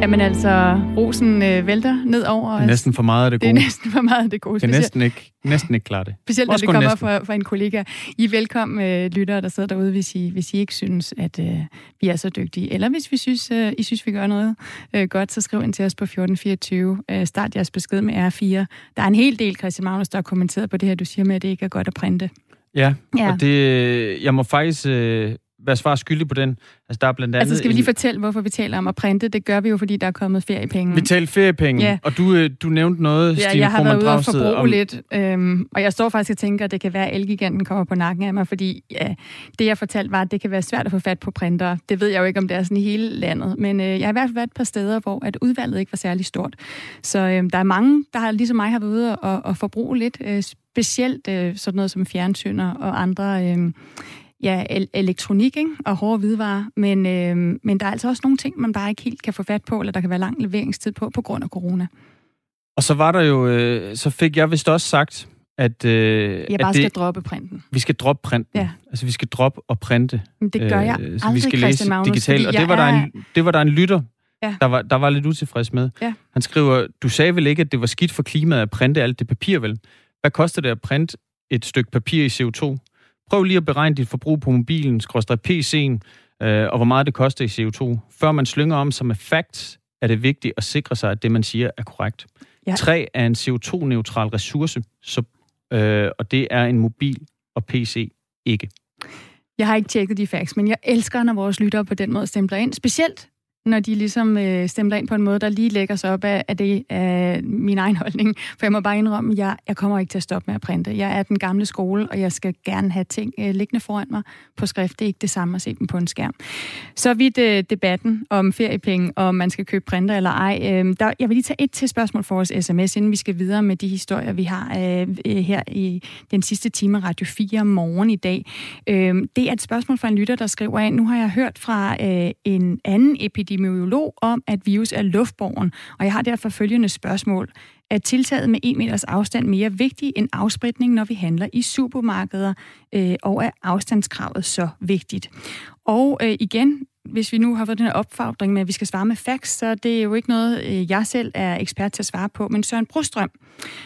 Jamen altså, rosen øh, vælter ned over os. Det er næsten for meget af det gode. Det er næsten for meget af det gode. Jeg kan næsten ikke, næsten ikke klare det. Specielt, når det kommer fra, fra en kollega. I er velkommen, øh, lyttere, der sidder derude, hvis I, hvis I ikke synes, at øh, vi er så dygtige. Eller hvis vi synes, øh, I synes, vi gør noget øh, godt, så skriv ind til os på 1424. Øh, start jeres besked med R4. Der er en hel del, Christian Magnus, der har kommenteret på det her, du siger med, at det ikke er godt at printe. Ja, ja. og det, jeg må faktisk øh, være svar skyldig på den. Altså, der er blandt andet altså, skal vi lige en... fortælle, hvorfor vi taler om at printe? Det gør vi jo, fordi der er kommet feriepenge. Vi taler feriepenge, ja. og du, øh, du nævnte noget, ja, Stine jeg har været ude og forbruge om... lidt, øhm, og jeg står faktisk og tænker, at det kan være, at Elgiganten kommer på nakken af mig, fordi ja, det, jeg fortalte, var, at det kan være svært at få fat på printer. Det ved jeg jo ikke, om det er sådan i hele landet, men øh, jeg har i hvert fald været et par steder, hvor at udvalget ikke var særlig stort. Så øh, der er mange, der har, ligesom mig har været ude og, og forbruge lidt, øh, specielt øh, sådan noget som fjernsyner og andre... Øh, ja, el- elektronik ikke? og hårde hvidevarer, men, øh, men der er altså også nogle ting, man bare ikke helt kan få fat på, eller der kan være lang leveringstid på, på grund af corona. Og så var der jo, øh, så fik jeg vist også sagt, at... Øh, jeg bare at det, skal droppe printen. Vi skal droppe printen. Ja. Altså, vi skal droppe og printe. Men det gør jeg øh, så vi skal læse Magnus, digitalt. Og det var, er... der en, det var der en lytter, ja. der, var, der var lidt utilfreds med. Ja. Han skriver, du sagde vel ikke, at det var skidt for klimaet at printe alt det papir, vel? Hvad koster det at printe et stykke papir i CO2? Prøv lige at beregne dit forbrug på mobilen, skråstrej PC'en, øh, og hvor meget det koster i CO2. Før man slynger om sig med facts, er det vigtigt at sikre sig, at det, man siger, er korrekt. Ja. Træ er en CO2-neutral ressource, så, øh, og det er en mobil og PC ikke. Jeg har ikke tjekket de facts, men jeg elsker, når vores lyttere på den måde stempler ind. Specielt når de ligesom øh, stemmer ind på en måde, der lige lægger sig op af, af det af min egen holdning. For jeg må bare indrømme, at jeg, jeg kommer ikke til at stoppe med at printe. Jeg er den gamle skole, og jeg skal gerne have ting øh, liggende foran mig på skrift. Det er ikke det samme at se dem på en skærm. Så vidt øh, debatten om feriepenge, og om man skal købe printer eller ej. Øh, der, jeg vil lige tage et til spørgsmål for vores sms, inden vi skal videre med de historier, vi har øh, øh her i den sidste time Radio 4 morgen i dag. Øh, det er et spørgsmål fra en lytter, der skriver ind, nu har jeg hørt fra øh, en anden epidemi epidemiolog om, at virus er luftborgen, og jeg har derfor følgende spørgsmål. Er tiltaget med 1 meters afstand mere vigtig end afspritning, når vi handler i supermarkeder, øh, og er afstandskravet så vigtigt? Og øh, igen, hvis vi nu har fået den her opfordring med, at vi skal svare med facts, så det er jo ikke noget, øh, jeg selv er ekspert til at svare på. Men Søren Brostrøm,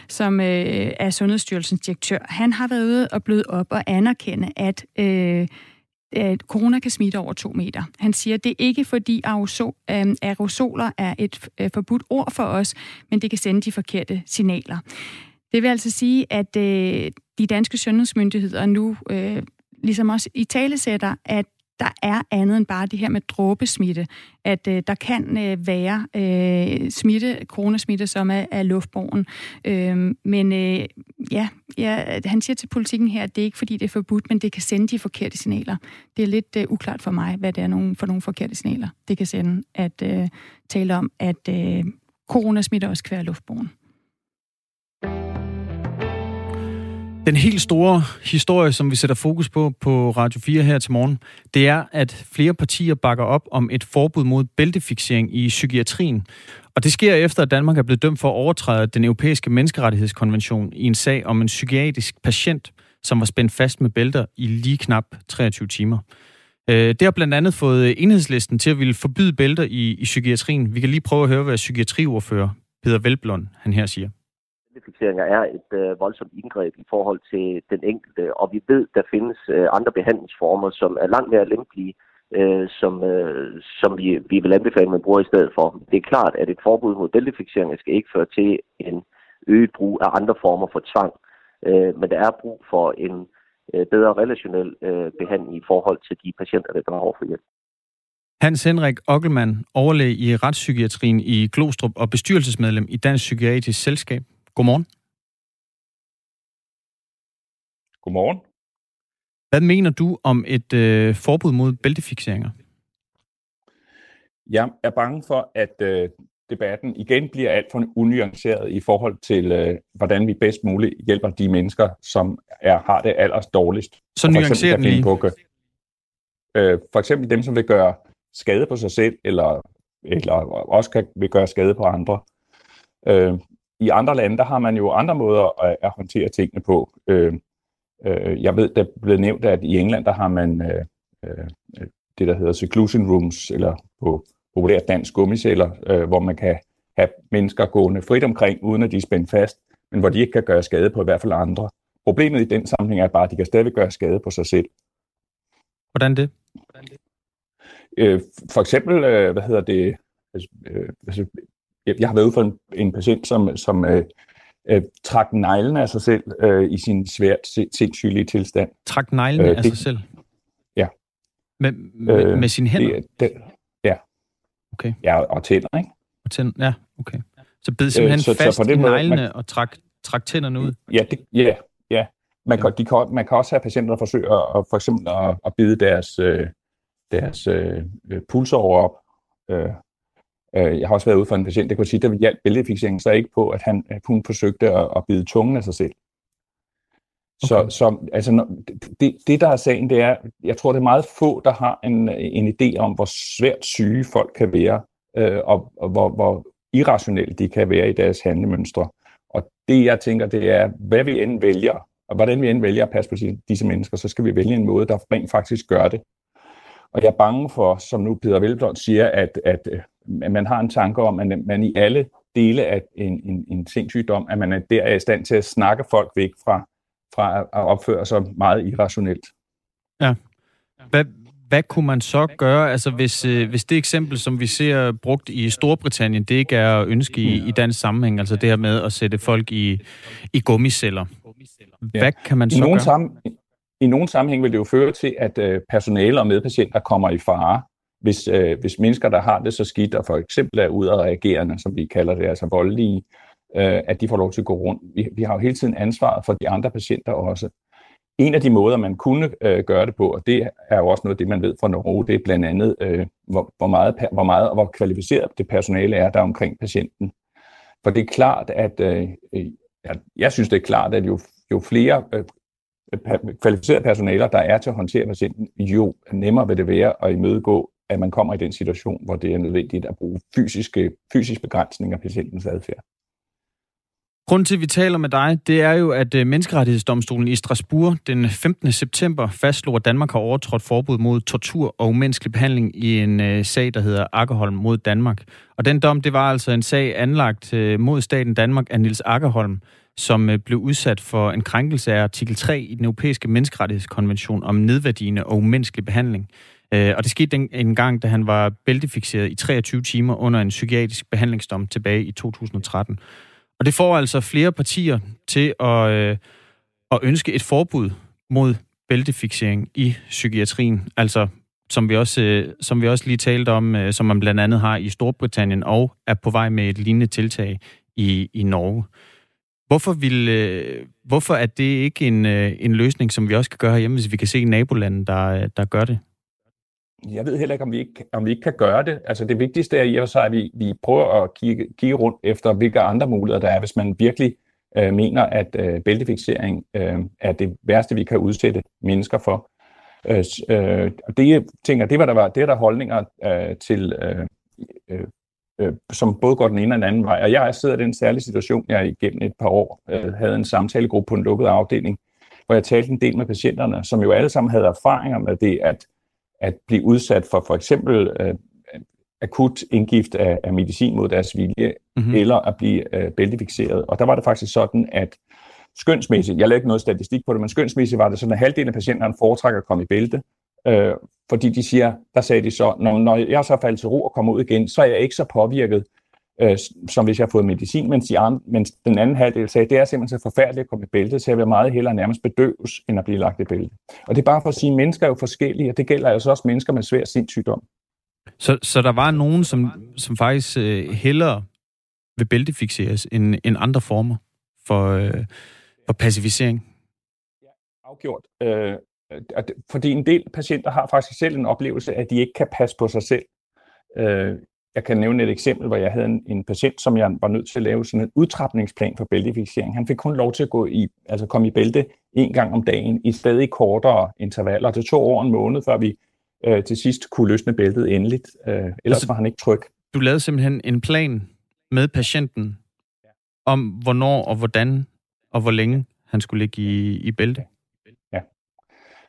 som øh, er Sundhedsstyrelsens direktør, han har været ude og bløde op og anerkende, at øh, at corona kan smitte over to meter. Han siger, at det er ikke fordi øh, aerosoler er et øh, forbudt ord for os, men det kan sende de forkerte signaler. Det vil altså sige, at øh, de danske sundhedsmyndigheder nu øh, ligesom også i tale sætter, at der er andet end bare det her med dråbesmitte. At øh, der kan øh, være øh, smitte, coronasmitte, som er, er luftborgen. Øh, men øh, ja, ja, han siger til politikken her, at det er ikke fordi, det er forbudt, men det kan sende de forkerte signaler. Det er lidt øh, uklart for mig, hvad det er nogen, for nogle forkerte signaler, det kan sende at øh, tale om, at øh, coronasmitte også kan være luftborgen. Den helt store historie, som vi sætter fokus på på Radio 4 her til morgen, det er, at flere partier bakker op om et forbud mod bæltefixering i psykiatrien. Og det sker efter, at Danmark er blevet dømt for at overtræde den europæiske menneskerettighedskonvention i en sag om en psykiatrisk patient, som var spændt fast med bælter i lige knap 23 timer. Øh, det har blandt andet fået enhedslisten til at ville forbyde bælter i, i psykiatrien. Vi kan lige prøve at høre, hvad psykiatriordfører Peter Velblom han her siger fikseringer er et øh, voldsomt indgreb i forhold til den enkelte, og vi ved, der findes øh, andre behandlingsformer, som er langt mere lempelige, øh, som, øh, som vi, vi vil anbefale, man bruger i stedet for. Det er klart, at et forbud mod bæltefikseringer skal ikke føre til en øget brug af andre former for tvang, øh, men der er brug for en øh, bedre relationel øh, behandling i forhold til de patienter, der behov for hjælp. Hans Henrik Ockelmann, overlæge i retspsykiatrien i Glostrup og bestyrelsesmedlem i Dansk Psykiatrisk Selskab. Godmorgen. Godmorgen. Hvad mener du om et øh, forbud mod bæltefixeringer? Jeg er bange for, at øh, debatten igen bliver alt for unuanceret i forhold til, øh, hvordan vi bedst muligt hjælper de mennesker, som er, har det allers dårligst. Så nuancerer den lige. På, øh, for eksempel dem, som vil gøre skade på sig selv, eller, eller også kan, vil gøre skade på andre. Øh, i andre lande, der har man jo andre måder at, at håndtere tingene på. Øh, øh, jeg ved, der er blevet nævnt, at i England, der har man øh, øh, det, der hedder seclusion rooms, eller på populært dansk gummiceller, øh, hvor man kan have mennesker gående frit omkring, uden at de er spændt fast, men hvor de ikke kan gøre skade på i hvert fald andre. Problemet i den sammenhæng er bare, at de kan stadig gøre skade på sig selv. Hvordan det? Øh, for eksempel, øh, hvad hedder det, altså, øh, altså, jeg, har været ude for en, en patient, som, som øh, øh, trak neglene af sig selv øh, i sin svært sindssygelige tilstand. Trak neglene øh, af sig selv? Ja. Med, med, øh, med sine hænder? Det, det, ja. Okay. Ja, og tænder, ikke? Og tænder, ja, okay. Så bed simpelthen øh, så, fast så på i neglene man, og trak, trak tænderne ud? Ja, det, ja, ja. Man, ja. kan, de kan, man kan også have patienter, der forsøger at, for eksempel at, at bide deres, øh, deres øh, pulsår op. Øh, øh, jeg har også været ude for en patient, der kunne sige, at der hjalp bæltefixeringen så ikke på, at, han, at hun forsøgte at, at bide tungen af sig selv. Så, okay. så altså, det, det, der er sagen, det er, jeg tror, det er meget få, der har en, en idé om, hvor svært syge folk kan være, øh, og, og hvor, hvor irrationelle de kan være i deres handlemønstre. Og det, jeg tænker, det er, hvad vi end vælger, og hvordan vi end vælger at passe på disse mennesker, så skal vi vælge en måde, der rent faktisk gør det. Og jeg er bange for, som nu Peter Velblom siger, at, at, at man har en tanke om, at man i alle dele af en, en, en sindssygdom, at man er der er i stand til at snakke folk væk fra, fra at opføre sig meget irrationelt. Ja. Hvad, hvad kunne man så gøre, altså hvis, øh, hvis det eksempel, som vi ser brugt i Storbritannien, det ikke er at ønske i, i dansk sammenhæng, altså det her med at sætte folk i, i gummiceller. Hvad ja. kan man så I nogle gøre? Sammen, I nogle sammenhæng vil det jo føre til, at øh, personale og medpatienter kommer i fare, hvis, øh, hvis mennesker, der har det så skidt, og for eksempel er udadreagerende, som vi kalder det, altså voldelige, øh, at de får lov til at gå rundt. Vi, vi har jo hele tiden ansvaret for de andre patienter også. En af de måder, man kunne øh, gøre det på, og det er jo også noget af det, man ved fra Norge, det er blandt andet, øh, hvor, hvor, meget, hvor meget og hvor kvalificeret det personale er, der omkring patienten. For det er klart, at øh, øh jeg, jeg synes, det er klart, at jo, jo flere øh, kvalificerede personaler, der er til at håndtere patienten, jo nemmere vil det være at imødegå, at man kommer i den situation, hvor det er nødvendigt at bruge fysiske, fysisk begrænsning af patientens adfærd. Grunden til, at vi taler med dig, det er jo, at øh, Menneskerettighedsdomstolen i Strasbourg den 15. september fastslog, at Danmark har overtrådt forbud mod tortur og umenneskelig behandling i en øh, sag, der hedder Akkerholm mod Danmark. Og den dom, det var altså en sag anlagt øh, mod staten Danmark af Nils Akkerholm, som blev udsat for en krænkelse af artikel 3 i den europæiske menneskerettighedskonvention om nedværdigende og umenneskelig behandling. Øh, og det skete en, en gang, da han var bæltefixeret i 23 timer under en psykiatrisk behandlingsdom tilbage i 2013. Og det får altså flere partier til at, øh, at ønske et forbud mod bæltefixering i psykiatrien. Altså, som vi også, øh, som vi også lige talte om, øh, som man blandt andet har i Storbritannien, og er på vej med et lignende tiltag i, i Norge. Hvorfor, vil, øh, hvorfor er det ikke en, øh, en løsning, som vi også kan gøre herhjemme, hvis vi kan se nabolande, der, der gør det? Jeg ved heller ikke, om vi ikke, om vi ikke kan gøre det. Altså det vigtigste er i og sig, at vi, vi prøver at kigge, kigge rundt efter, hvilke andre muligheder der er, hvis man virkelig øh, mener, at øh, bæltefixering øh, er det værste, vi kan udsætte mennesker for. Øh, øh, og det, tænker, det var der var, det er der holdninger øh, til, øh, øh, øh, som både går den ene og den anden vej. Og jeg sidder i den særlige situation, jeg igennem et par år øh, havde en samtalegruppe på en lukket afdeling, hvor jeg talte en del med patienterne, som jo alle sammen havde erfaringer med det, at at blive udsat for for eksempel øh, akut indgift af, af medicin mod deres vilje, mm-hmm. eller at blive øh, bæltefixeret. Og der var det faktisk sådan, at skønsmæssigt, jeg lavede ikke noget statistik på det, men skønsmæssigt var det sådan, at halvdelen af patienterne foretrækker at komme i bælte, øh, fordi de siger, der sagde de så, når, når jeg så falder til ro og kommer ud igen, så er jeg ikke så påvirket, øh, som hvis jeg har fået medicin, mens, de andre, mens den anden halvdel sagde, det er simpelthen så forfærdeligt at komme i bælte, så jeg vil meget hellere nærmest bedøves, end at blive lagt i bælte. Og det er bare for at sige, at mennesker er jo forskellige, og det gælder altså også mennesker med svær sindssygdom. Så, så der var nogen, som, som faktisk øh, hellere vil bæltefixeres end, end andre former for, øh, for pacificering? Ja, afgjort. Øh, fordi en del patienter har faktisk selv en oplevelse, at de ikke kan passe på sig selv. Øh, jeg kan nævne et eksempel, hvor jeg havde en, en patient, som jeg var nødt til at lave sådan en udtrapningsplan for bæltefixering. Han fik kun lov til at gå i, altså komme i bælte en gang om dagen i stadig kortere intervaller. Det tog over en måned, før vi øh, til sidst kunne løsne bæltet endeligt. Øh, ellers altså, var han ikke tryg. Du lavede simpelthen en plan med patienten om, hvornår og hvordan og hvor længe han skulle ligge i, i bælte?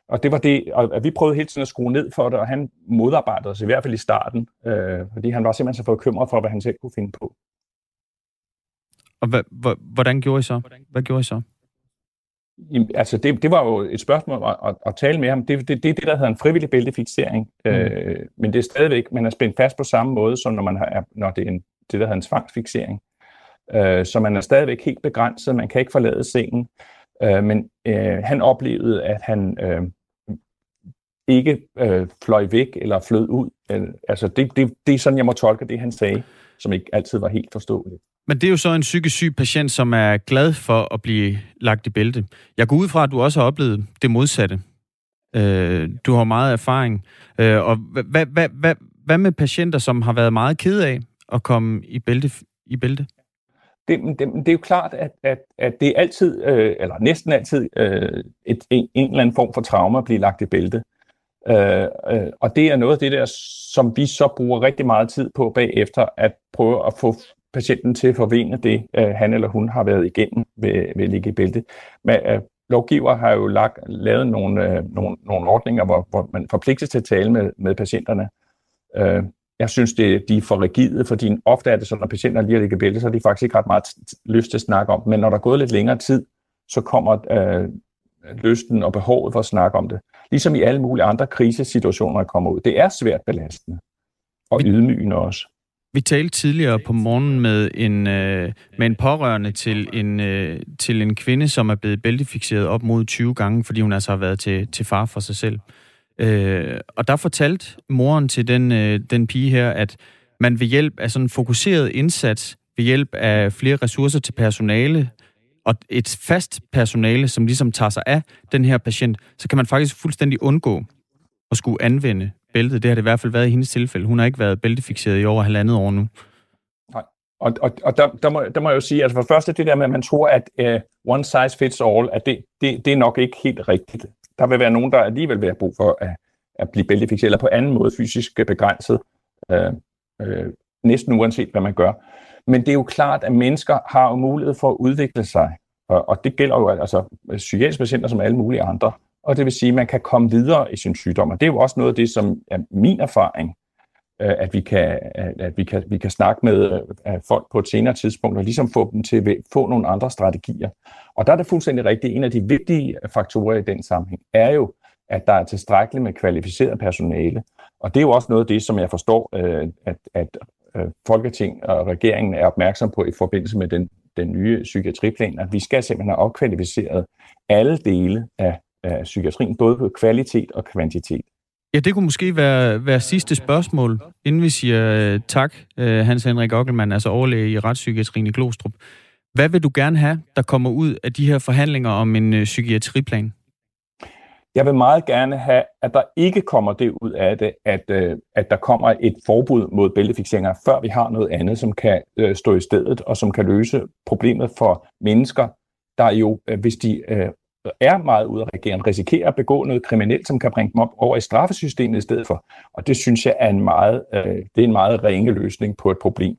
Og det var det, og vi prøvede hele tiden at skrue ned for det, og han modarbejdede os i hvert fald i starten, øh, fordi han var simpelthen så bekymret for, hvad han selv kunne finde på. Og hvordan gjorde I så? Hvad gjorde I så? Jamen, altså, det, det var jo et spørgsmål at, at, at tale med ham. Det er det, det, det, der hedder en frivillig bæltefixering. Mm. Øh, men det er stadigvæk, man er spændt fast på samme måde, som når, man har, når det er en, det, der hedder en tvangsfixering. Øh, så man er stadigvæk helt begrænset. Man kan ikke forlade sengen. Øh, men øh, han oplevede, at han øh, ikke øh, fløj væk eller flød ud. Øh, altså, det, det, det er sådan, jeg må tolke det, han sagde, som ikke altid var helt forståeligt. Men det er jo så en psykisk syg patient, som er glad for at blive lagt i bælte. Jeg går ud fra, at du også har oplevet det modsatte. Øh, du har meget erfaring. Øh, og hvad, hvad, hvad, hvad med patienter, som har været meget ked af at komme i bælte? I bælte? Det, det, det er jo klart, at, at, at det er altid, øh, eller næsten altid, øh, et, en, en eller anden form for trauma at blive lagt i bælte. Øh, øh, og det er noget af det der, som vi så bruger rigtig meget tid på bagefter, at prøve at få patienten til at forvene det, øh, han eller hun har været igennem ved, ved at ligge i bælte. Men øh, lovgiver har jo lagt, lavet nogle, øh, nogle, nogle ordninger, hvor, hvor man forpligtes til at tale med, med patienterne. Øh, jeg synes, det, de er for rigide, fordi ofte er det sådan, når patienter lige ligger i bælte, så har de faktisk ikke ret meget lyst til at snakke om Men når der er gået lidt længere tid, så kommer øh, lysten og behovet for at snakke om det. Ligesom i alle mulige andre krisesituationer, der kommer ud. Det er svært belastende. Og ydmygende også. Vi talte tidligere på morgen med en, øh, med en pårørende til en, øh, til en kvinde, som er blevet bæltefixeret op mod 20 gange, fordi hun altså har været til, til far for sig selv. Øh, og der fortalte moren til den, øh, den pige her, at man ved hjælp af sådan en fokuseret indsats, ved hjælp af flere ressourcer til personale, og et fast personale, som ligesom tager sig af den her patient, så kan man faktisk fuldstændig undgå at skulle anvende bæltet. Det har det i hvert fald været i hendes tilfælde. Hun har ikke været bæltefixeret i over halvandet år nu. Nej, og, og, og der, der, må, der må jeg jo sige, altså for første det der med, at man tror, at uh, one size fits all, at det, det, det er nok ikke helt rigtigt. Der vil være nogen, der alligevel vil have brug for at, at blive bæltefikseret, eller på anden måde fysisk begrænset, øh, øh, næsten uanset hvad man gør. Men det er jo klart, at mennesker har jo mulighed for at udvikle sig, og, og det gælder jo altså psykiatriske patienter som alle mulige andre og det vil sige, at man kan komme videre i sin sygdom. Og det er jo også noget af det, som er min erfaring, Øh, at vi kan, øh, at vi kan, vi kan snakke med øh, folk på et senere tidspunkt og ligesom få dem til at få nogle andre strategier. Og der er det fuldstændig rigtigt. En af de vigtige faktorer i den sammenhæng er jo, at der er tilstrækkeligt med kvalificeret personale. Og det er jo også noget af det, som jeg forstår, at, at Folketing og regeringen er opmærksom på i forbindelse med den, den nye psykiatriplan, at vi skal simpelthen have opkvalificeret alle dele af af psykiatrien, både på kvalitet og kvantitet. Ja, det kunne måske være, være sidste spørgsmål, inden vi siger uh, tak, uh, Hans Henrik Ockelmann, altså overlæge i retspsykiatrien i Glostrup. Hvad vil du gerne have, der kommer ud af de her forhandlinger om en uh, psykiatriplan? Jeg vil meget gerne have, at der ikke kommer det ud af det, at, uh, at der kommer et forbud mod bæltefixeringer, før vi har noget andet, som kan uh, stå i stedet, og som kan løse problemet for mennesker, der jo, uh, hvis de er meget udadreagerende, risikerer at begå noget kriminelt, som kan bringe dem op over i straffesystemet i stedet for. Og det synes jeg er en meget, øh, det er en meget ringe løsning på et problem.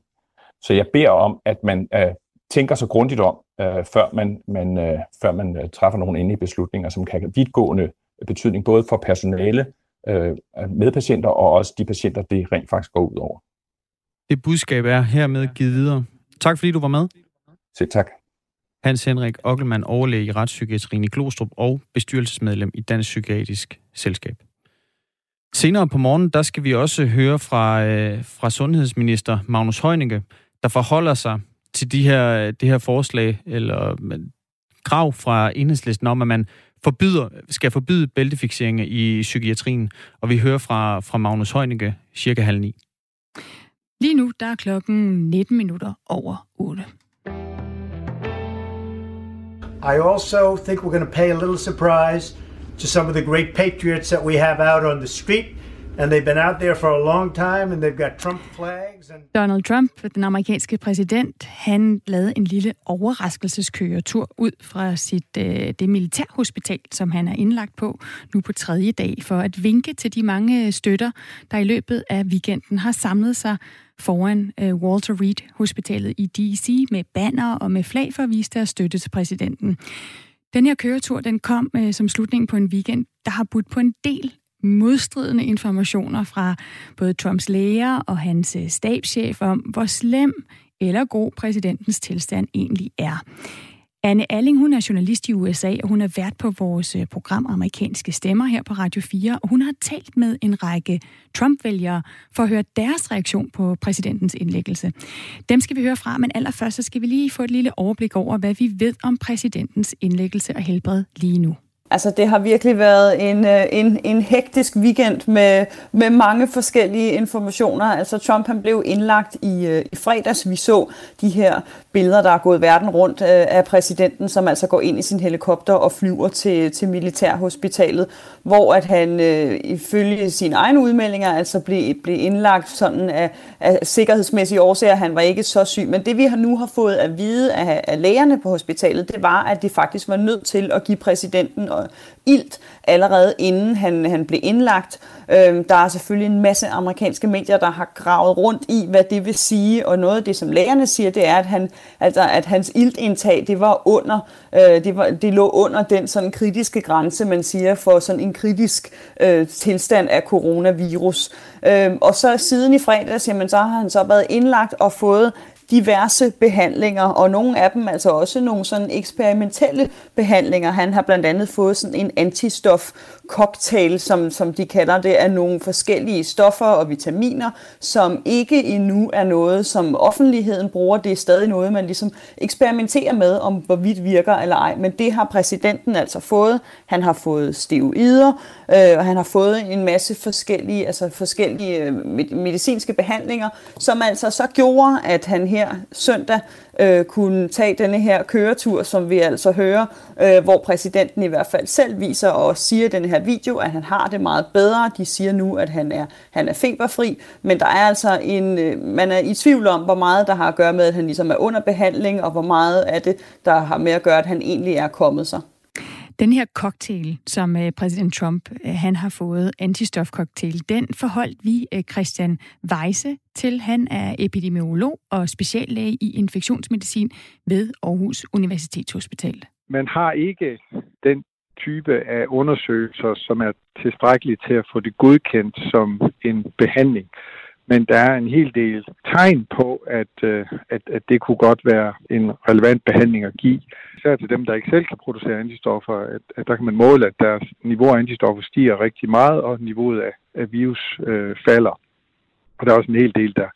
Så jeg beder om, at man øh, tænker sig grundigt om, øh, før man, man, øh, før man øh, træffer nogle endelige beslutninger, som kan have vidtgående betydning både for personale, øh, medpatienter og også de patienter, det rent faktisk går ud over. Det budskab er hermed givet videre. Tak fordi du var med. Selv tak. Hans Henrik Ockelmann, overlæge i retspsykiatrien i Glostrup og bestyrelsesmedlem i Dansk Psykiatrisk Selskab. Senere på morgen, der skal vi også høre fra, øh, fra sundhedsminister Magnus Heunicke, der forholder sig til de her, det her forslag, eller krav fra enhedslisten om, at man forbyder, skal forbyde bæltefixeringer i psykiatrien. Og vi hører fra, fra Magnus Heunicke cirka halv ni. Lige nu, der er klokken 19 minutter over 8. I also think we're going to pay a little surprise to some of the great patriots that we have out on the street. And they've been out there for a long time, and they've got Trump flags. And... Donald Trump, den amerikanske præsident, han lavede en lille overraskelseskøretur ud fra sit øh, det militærhospital, som han er indlagt på nu på tredje dag, for at vinke til de mange øh, støtter, der i løbet af weekenden har samlet sig foran øh, Walter Reed Hospitalet i D.C. med banner og med flag for at vise deres støtte til præsidenten. Den her køretur, den kom øh, som slutning på en weekend, der har budt på en del modstridende informationer fra både Trumps læger og hans øh, stabschef om, hvor slem eller god præsidentens tilstand egentlig er. Anne Alling, hun er journalist i USA, og hun er vært på vores øh, program Amerikanske Stemmer her på Radio 4, og hun har talt med en række Trump-vælgere for at høre deres reaktion på præsidentens indlæggelse. Dem skal vi høre fra, men allerførst så skal vi lige få et lille overblik over, hvad vi ved om præsidentens indlæggelse og helbred lige nu. Altså det har virkelig været en, øh, en, en hektisk weekend med, med mange forskellige informationer. Altså Trump han blev indlagt i, øh, i fredags. Vi så de her billeder, der er gået verden rundt øh, af præsidenten, som altså går ind i sin helikopter og flyver til, til militærhospitalet, hvor at han øh, ifølge sine egne udmeldinger altså blev, blev indlagt sådan af, af sikkerhedsmæssige årsager. Han var ikke så syg, men det vi har nu har fået at vide af, af lægerne på hospitalet, det var, at de faktisk var nødt til at give præsidenten og ilt allerede inden han, han blev indlagt. Øhm, der er selvfølgelig en masse amerikanske medier, der har gravet rundt i, hvad det vil sige, og noget af det, som lægerne siger, det er, at, han, altså, at hans iltindtag, det var under, øh, det, var, det lå under den sådan kritiske grænse, man siger, for sådan en kritisk øh, tilstand af coronavirus. Øhm, og så siden i fredags, jamen, så har han så været indlagt og fået diverse behandlinger, og nogle af dem altså også nogle sådan eksperimentelle behandlinger. Han har blandt andet fået sådan en antistof cocktail, som, som de kalder det, af nogle forskellige stoffer og vitaminer, som ikke endnu er noget, som offentligheden bruger. Det er stadig noget, man ligesom eksperimenterer med, om hvorvidt virker eller ej. Men det har præsidenten altså fået. Han har fået steroider, øh, og han har fået en masse forskellige, altså forskellige øh, medicinske behandlinger, som altså så gjorde, at han her søndag øh, kunne tage denne her køretur, som vi altså hører, øh, hvor præsidenten i hvert fald selv viser og siger i den her video, at han har det meget bedre. De siger nu, at han er, han er feberfri, men der er altså en, øh, man er i tvivl om, hvor meget der har at gøre med, at han ligesom er under behandling, og hvor meget af det, der har med at gøre, at han egentlig er kommet sig. Den her cocktail, som øh, præsident Trump øh, han har fået, antistofcocktail, den forholdt vi øh, Christian Weise til. Han er epidemiolog og speciallæge i infektionsmedicin ved Aarhus Universitetshospital. Man har ikke den type af undersøgelser, som er tilstrækkelige til at få det godkendt som en behandling. Men der er en hel del tegn på, at, øh, at, at det kunne godt være en relevant behandling at give især til dem, der ikke selv kan producere antistoffer, at, at der kan man måle, at deres niveau af antistoffer stiger rigtig meget, og niveauet af, af virus øh, falder. Og der er også en hel del, der,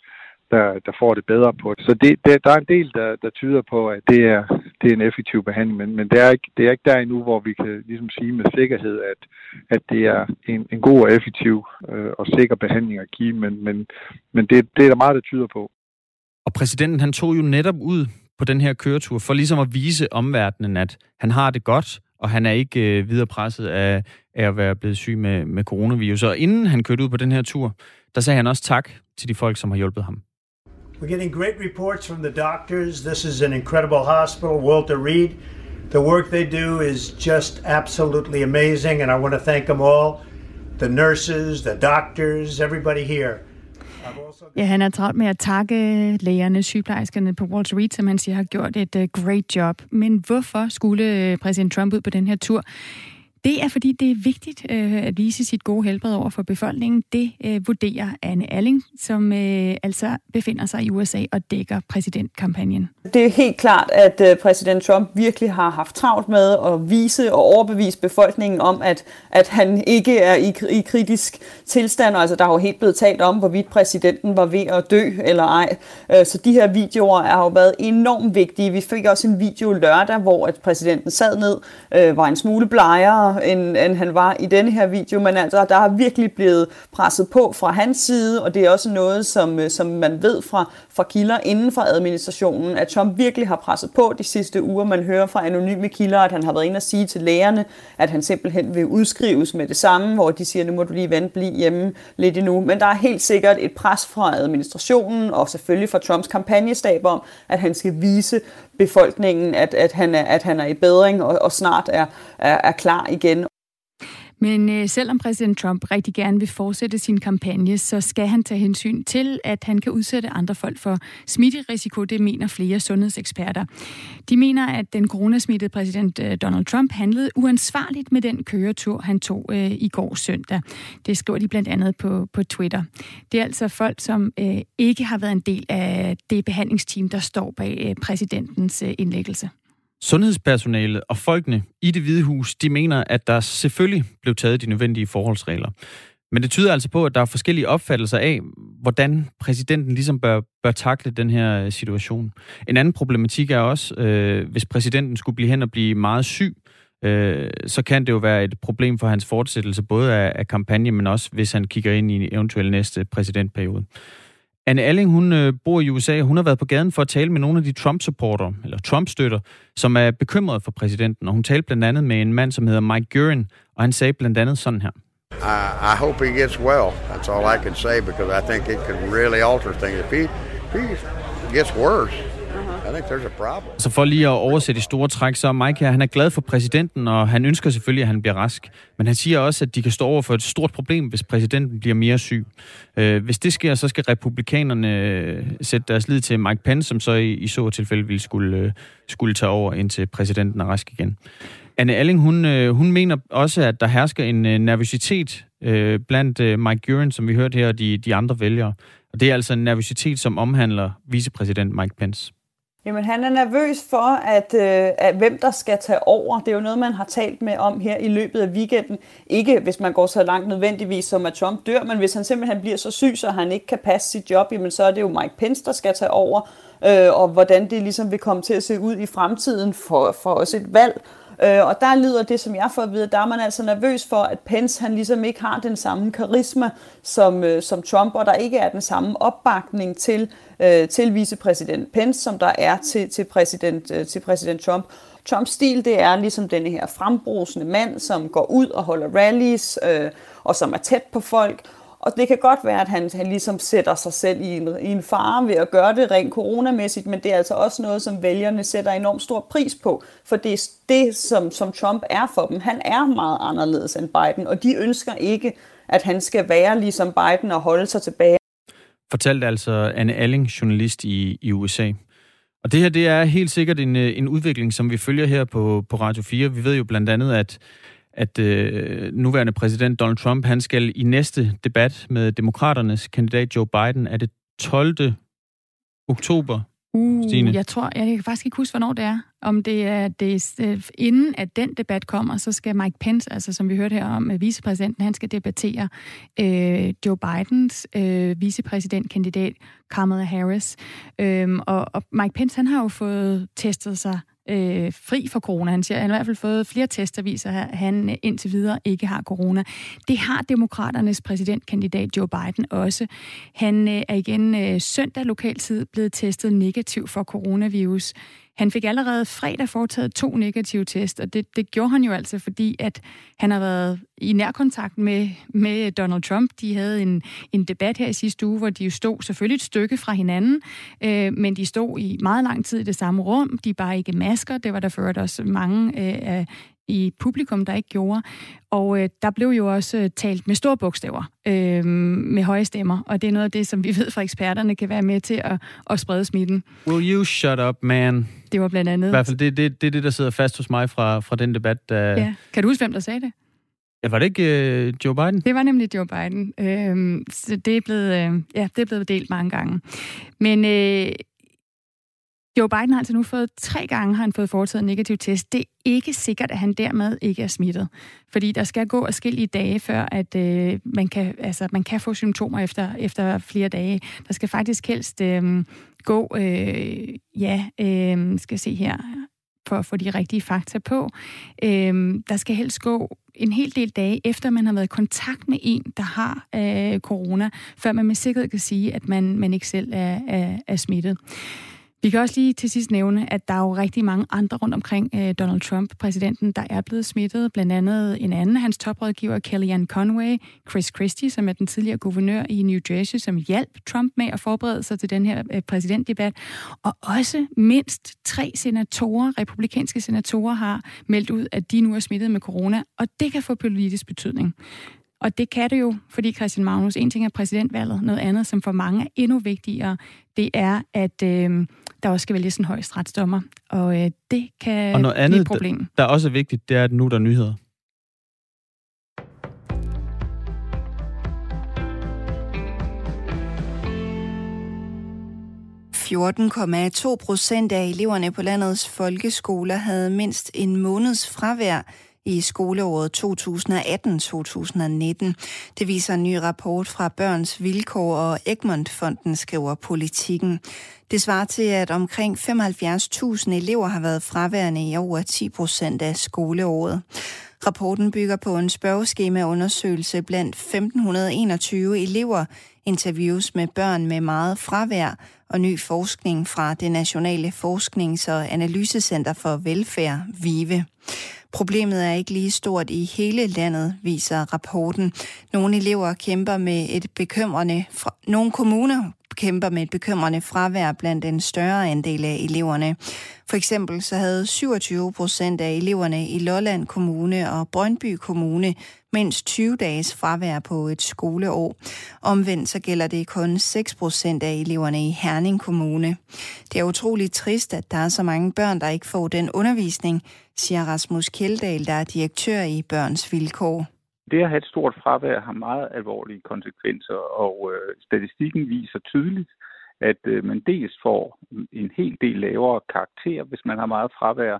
der, der får det bedre på det. Så det, det, der er en del, der, der tyder på, at det er, det er en effektiv behandling, men, men det, er ikke, det er ikke der endnu, hvor vi kan ligesom sige med sikkerhed, at, at det er en, en god og effektiv øh, og sikker behandling at give, men, men, men det, det er der meget, der tyder på. Og præsidenten han tog jo netop ud på den her køretur, for ligesom at vise omverdenen, at han har det godt, og han er ikke øh, videre presset af, af at være blevet syg med, med coronavirus. Og inden han kørte ud på den her tur, der sagde han også tak til de folk, som har hjulpet ham. We're getting great reports from the doctors. This is an incredible hospital, Walter Reed. The work they do is just absolutely amazing, and I want to thank them all the nurses, the doctors, everybody here. Ja, han er travlt med at takke lægerne, sygeplejerskerne på Walter Reed, som han siger har gjort et øh, great job. Men hvorfor skulle øh, præsident Trump ud på den her tur? Det er, fordi det er vigtigt øh, at vise sit gode helbred over for befolkningen. Det øh, vurderer Anne Alling, som øh, altså befinder sig i USA og dækker præsidentkampagnen. Det er helt klart, at øh, præsident Trump virkelig har haft travlt med at vise og overbevise befolkningen om, at, at han ikke er i, i kritisk tilstand. Altså, der har jo helt blevet talt om, hvorvidt præsidenten var ved at dø eller ej. Øh, så de her videoer har jo været enormt vigtige. Vi fik også en video lørdag, hvor at præsidenten sad ned, øh, var en smule blegere end, end han var i denne her video, men altså, der har virkelig blevet presset på fra hans side, og det er også noget, som, øh, som man ved fra, fra kilder inden for administrationen, at Trump virkelig har presset på de sidste uger. Man hører fra anonyme kilder, at han har været inde og sige til lægerne, at han simpelthen vil udskrives med det samme, hvor de siger, nu må du lige vente, blive hjemme lidt endnu. Men der er helt sikkert et pres fra administrationen, og selvfølgelig fra Trumps kampagnestab om, at han skal vise befolkningen, at, at, han, er, at han er i bedring og, og snart er, er, er klar igen. Men øh, selvom præsident Trump rigtig gerne vil fortsætte sin kampagne, så skal han tage hensyn til, at han kan udsætte andre folk for smitterisiko. Det mener flere sundhedseksperter. De mener, at den coronasmittede præsident øh, Donald Trump handlede uansvarligt med den køretur, han tog øh, i går søndag. Det skriver de blandt andet på, på Twitter. Det er altså folk, som øh, ikke har været en del af det behandlingsteam, der står bag øh, præsidentens øh, indlæggelse. Sundhedspersonalet og folkene i det hvide hus, de mener, at der selvfølgelig blev taget de nødvendige forholdsregler. Men det tyder altså på, at der er forskellige opfattelser af, hvordan præsidenten ligesom bør, bør takle den her øh, situation. En anden problematik er også, øh, hvis præsidenten skulle blive hen og blive meget syg, øh, så kan det jo være et problem for hans fortsættelse, både af, af kampagne, men også hvis han kigger ind i en eventuel næste præsidentperiode. Anne Alling, hun øh, bor i USA, hun har været på gaden for at tale med nogle af de Trump-supporter, eller Trump-støtter, som er bekymrede for præsidenten. Og hun talte blandt andet med en mand, som hedder Mike Guerin, og han sagde blandt andet sådan her. I, I hope he gets well. That's all I can say because I think it could really alter things. If he, if he gets worse, i think there's a problem. Så for lige at oversætte i store træk, så er Mike her, han er glad for præsidenten, og han ønsker selvfølgelig, at han bliver rask. Men han siger også, at de kan stå over for et stort problem, hvis præsidenten bliver mere syg. Øh, hvis det sker, så skal republikanerne øh, sætte deres lid til Mike Pence, som så i, i så tilfælde ville skulle, øh, skulle tage over, indtil præsidenten er rask igen. Anne Alling, hun, øh, hun mener også, at der hersker en nervøsitet blandt Mike Guren, som vi hørte her, og de, de andre vælgere. Og det er altså en nervøsitet, som omhandler vicepræsident Mike Pence. Jamen, han er nervøs for, at, øh, at hvem der skal tage over. Det er jo noget, man har talt med om her i løbet af weekenden. Ikke hvis man går så langt nødvendigvis, som at Trump dør, men hvis han simpelthen bliver så syg, så han ikke kan passe sit job, jamen så er det jo Mike Pence, der skal tage over. Øh, og hvordan det ligesom vil komme til at se ud i fremtiden for, for os et valg. Øh, og der lyder det, som jeg får at vide, der er man altså nervøs for, at Pence han ligesom ikke har den samme karisma som, øh, som Trump, og der ikke er den samme opbakning til, øh, til vicepræsident Pence, som der er til, til, præsident, øh, til præsident Trump. Trumps stil, det er ligesom denne her frembrusende mand, som går ud og holder rallies, øh, og som er tæt på folk, og det kan godt være, at han, han ligesom sætter sig selv i en, i en fare ved at gøre det rent coronamæssigt, men det er altså også noget, som vælgerne sætter enormt stor pris på, for det er det, som, som Trump er for dem. Han er meget anderledes end Biden, og de ønsker ikke, at han skal være ligesom Biden og holde sig tilbage. Fortalte altså Anne Alling, journalist i, i USA. Og det her, det er helt sikkert en, øh, en udvikling, som vi følger her på, på Radio 4. Vi ved jo blandt andet, at at øh, nuværende præsident Donald Trump, han skal i næste debat med demokraternes kandidat Joe Biden, er det 12. oktober, Uh, Stine. jeg tror, jeg kan faktisk ikke huske, hvornår det er. Om det er, det er øh, inden at den debat kommer, så skal Mike Pence, altså som vi hørte her om, vicepræsidenten, han skal debattere øh, Joe Bidens øh, vicepræsidentkandidat Kamala Harris. Øhm, og, og Mike Pence, han har jo fået testet sig øh, fri for corona. Han siger, at han har i hvert fald fået flere tester, viser, at han øh, indtil videre ikke har corona. Det har demokraternes præsidentkandidat Joe Biden også. Han øh, er igen øh, søndag lokaltid blevet testet negativ for coronavirus. Han fik allerede fredag foretaget to negative test, og det, det gjorde han jo altså, fordi at han har været i nærkontakt med, med Donald Trump. De havde en, en debat her i sidste uge, hvor de jo stod selvfølgelig et stykke fra hinanden, øh, men de stod i meget lang tid i det samme rum. De bare ikke masker. Det var der ført også mange øh, af i publikum, der ikke gjorde. Og øh, der blev jo også øh, talt med store bogstaver, øh, med høje stemmer, og det er noget af det, som vi ved fra eksperterne kan være med til at, at sprede smitten. Will you shut up, man? Det var blandt andet... I hvert fald det, det, det, det der sidder fast hos mig fra, fra den debat. Der... Ja. Kan du huske, hvem der sagde det? Ja, var det ikke øh, Joe Biden? Det var nemlig Joe Biden. Øh, så det er, blevet, øh, ja, det er blevet delt mange gange. Men øh, Joe Biden har altså nu fået tre gange har han fået foretaget en negativ test. Det er ikke sikkert, at han dermed ikke er smittet. Fordi der skal gå forskellige dage, før at øh, man, kan, altså, man kan få symptomer efter, efter flere dage. Der skal faktisk helst øh, gå, øh, ja, øh, skal se her, for at få de rigtige fakta på. Øh, der skal helst gå en hel del dage efter, man har været i kontakt med en, der har øh, corona, før man med sikkerhed kan sige, at man, man ikke selv er, er, er smittet. Vi kan også lige til sidst nævne, at der er jo rigtig mange andre rundt omkring øh, Donald Trump, præsidenten, der er blevet smittet. Blandt andet en anden, hans toprådgiver, Kellyanne Conway, Chris Christie, som er den tidligere guvernør i New Jersey, som hjalp Trump med at forberede sig til den her øh, præsidentdebat. Og også mindst tre senatorer, republikanske senatorer, har meldt ud, at de nu er smittet med corona, og det kan få politisk betydning. Og det kan det jo, fordi Christian Magnus, en ting er præsidentvalget, noget andet, som for mange er endnu vigtigere, det er, at øh, der også skal vælges en højesteretsdommer. Og øh, det kan og noget andet, blive et problem. Der, der er også vigtigt, det er, at nu der er nyheder. ...14,2 procent af eleverne på landets folkeskoler havde mindst en måneds fravær i skoleåret 2018-2019. Det viser en ny rapport fra Børns Vilkår og Egmont-fonden, skriver politikken. Det svarer til, at omkring 75.000 elever har været fraværende i over 10 procent af skoleåret. Rapporten bygger på en spørgeskemaundersøgelse blandt 1521 elever, interviews med børn med meget fravær og ny forskning fra det Nationale Forsknings- og Analysecenter for Velfærd, VIVE. Problemet er ikke lige stort i hele landet, viser rapporten. Nogle elever kæmper med et bekymrende... Fra... Nogle kommuner kæmper med et bekymrende fravær blandt en større andel af eleverne. For eksempel så havde 27 procent af eleverne i Lolland Kommune og Brøndby Kommune mindst 20 dages fravær på et skoleår. Omvendt så gælder det kun 6 procent af eleverne i Herning Kommune. Det er utroligt trist, at der er så mange børn, der ikke får den undervisning, siger Rasmus Kjeldahl, der er direktør i Børns Vilkår. Det at have et stort fravær har meget alvorlige konsekvenser, og øh, statistikken viser tydeligt, at øh, man dels får en hel del lavere karakter, hvis man har meget fravær,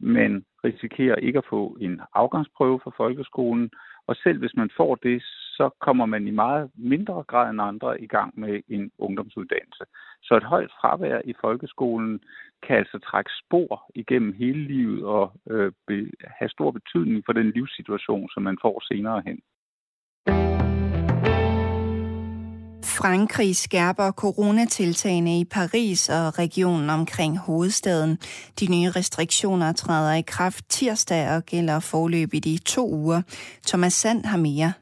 men risikerer ikke at få en afgangsprøve fra folkeskolen, og selv hvis man får det, så kommer man i meget mindre grad end andre i gang med en ungdomsuddannelse. Så et højt fravær i folkeskolen kan altså trække spor igennem hele livet og øh, be, have stor betydning for den livssituation, som man får senere hen. Frankrig skærper coronatiltagene i Paris og regionen omkring hovedstaden. De nye restriktioner træder i kraft tirsdag og gælder forløb i de to uger. Thomas Sand har mere.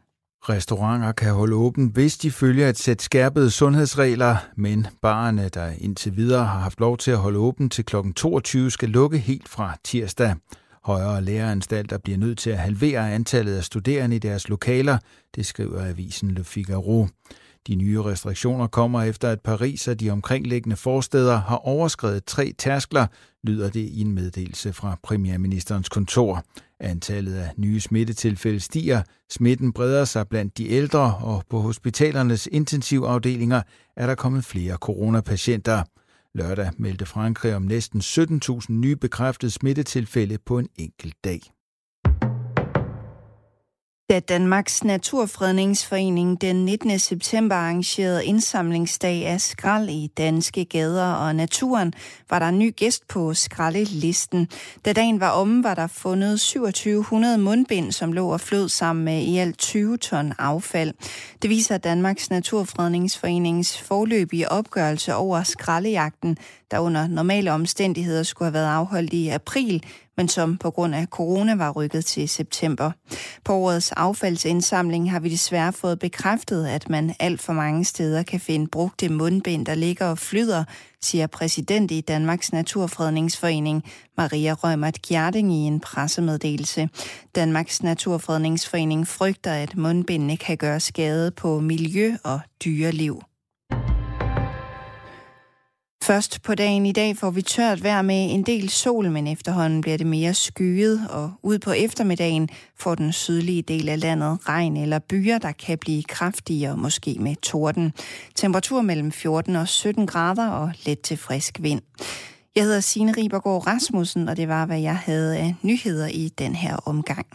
Restauranter kan holde åben, hvis de følger et sæt skærpede sundhedsregler, men barerne, der indtil videre har haft lov til at holde åben til kl. 22, skal lukke helt fra tirsdag. Højere læreranstalter bliver nødt til at halvere antallet af studerende i deres lokaler, det skriver avisen Le Figaro. De nye restriktioner kommer efter, at Paris og de omkringliggende forsteder har overskrevet tre tærskler, lyder det i en meddelelse fra premierministerens kontor. Antallet af nye smittetilfælde stiger, smitten breder sig blandt de ældre, og på hospitalernes intensivafdelinger er der kommet flere coronapatienter. Lørdag meldte Frankrig om næsten 17.000 nye bekræftede smittetilfælde på en enkelt dag. Da Danmarks Naturfredningsforening den 19. september arrangerede indsamlingsdag af skrald i danske gader og naturen, var der en ny gæst på skraldelisten. Da dagen var omme, var der fundet 2700 mundbind, som lå og flød sammen med i alt 20 ton affald. Det viser Danmarks Naturfredningsforenings forløbige opgørelse over skraldejagten, der under normale omstændigheder skulle have været afholdt i april, men som på grund af corona var rykket til september. På årets affaldsindsamling har vi desværre fået bekræftet, at man alt for mange steder kan finde brugte mundbind, der ligger og flyder, siger præsident i Danmarks Naturfredningsforening, Maria Rømert Gjerding i en pressemeddelelse. Danmarks Naturfredningsforening frygter, at mundbindene kan gøre skade på miljø og dyreliv. Først på dagen i dag får vi tørt vejr med en del sol, men efterhånden bliver det mere skyet, og ud på eftermiddagen får den sydlige del af landet regn eller byer, der kan blive kraftigere, måske med torden. Temperatur mellem 14 og 17 grader og let til frisk vind. Jeg hedder Signe Ribergaard Rasmussen, og det var, hvad jeg havde af nyheder i den her omgang.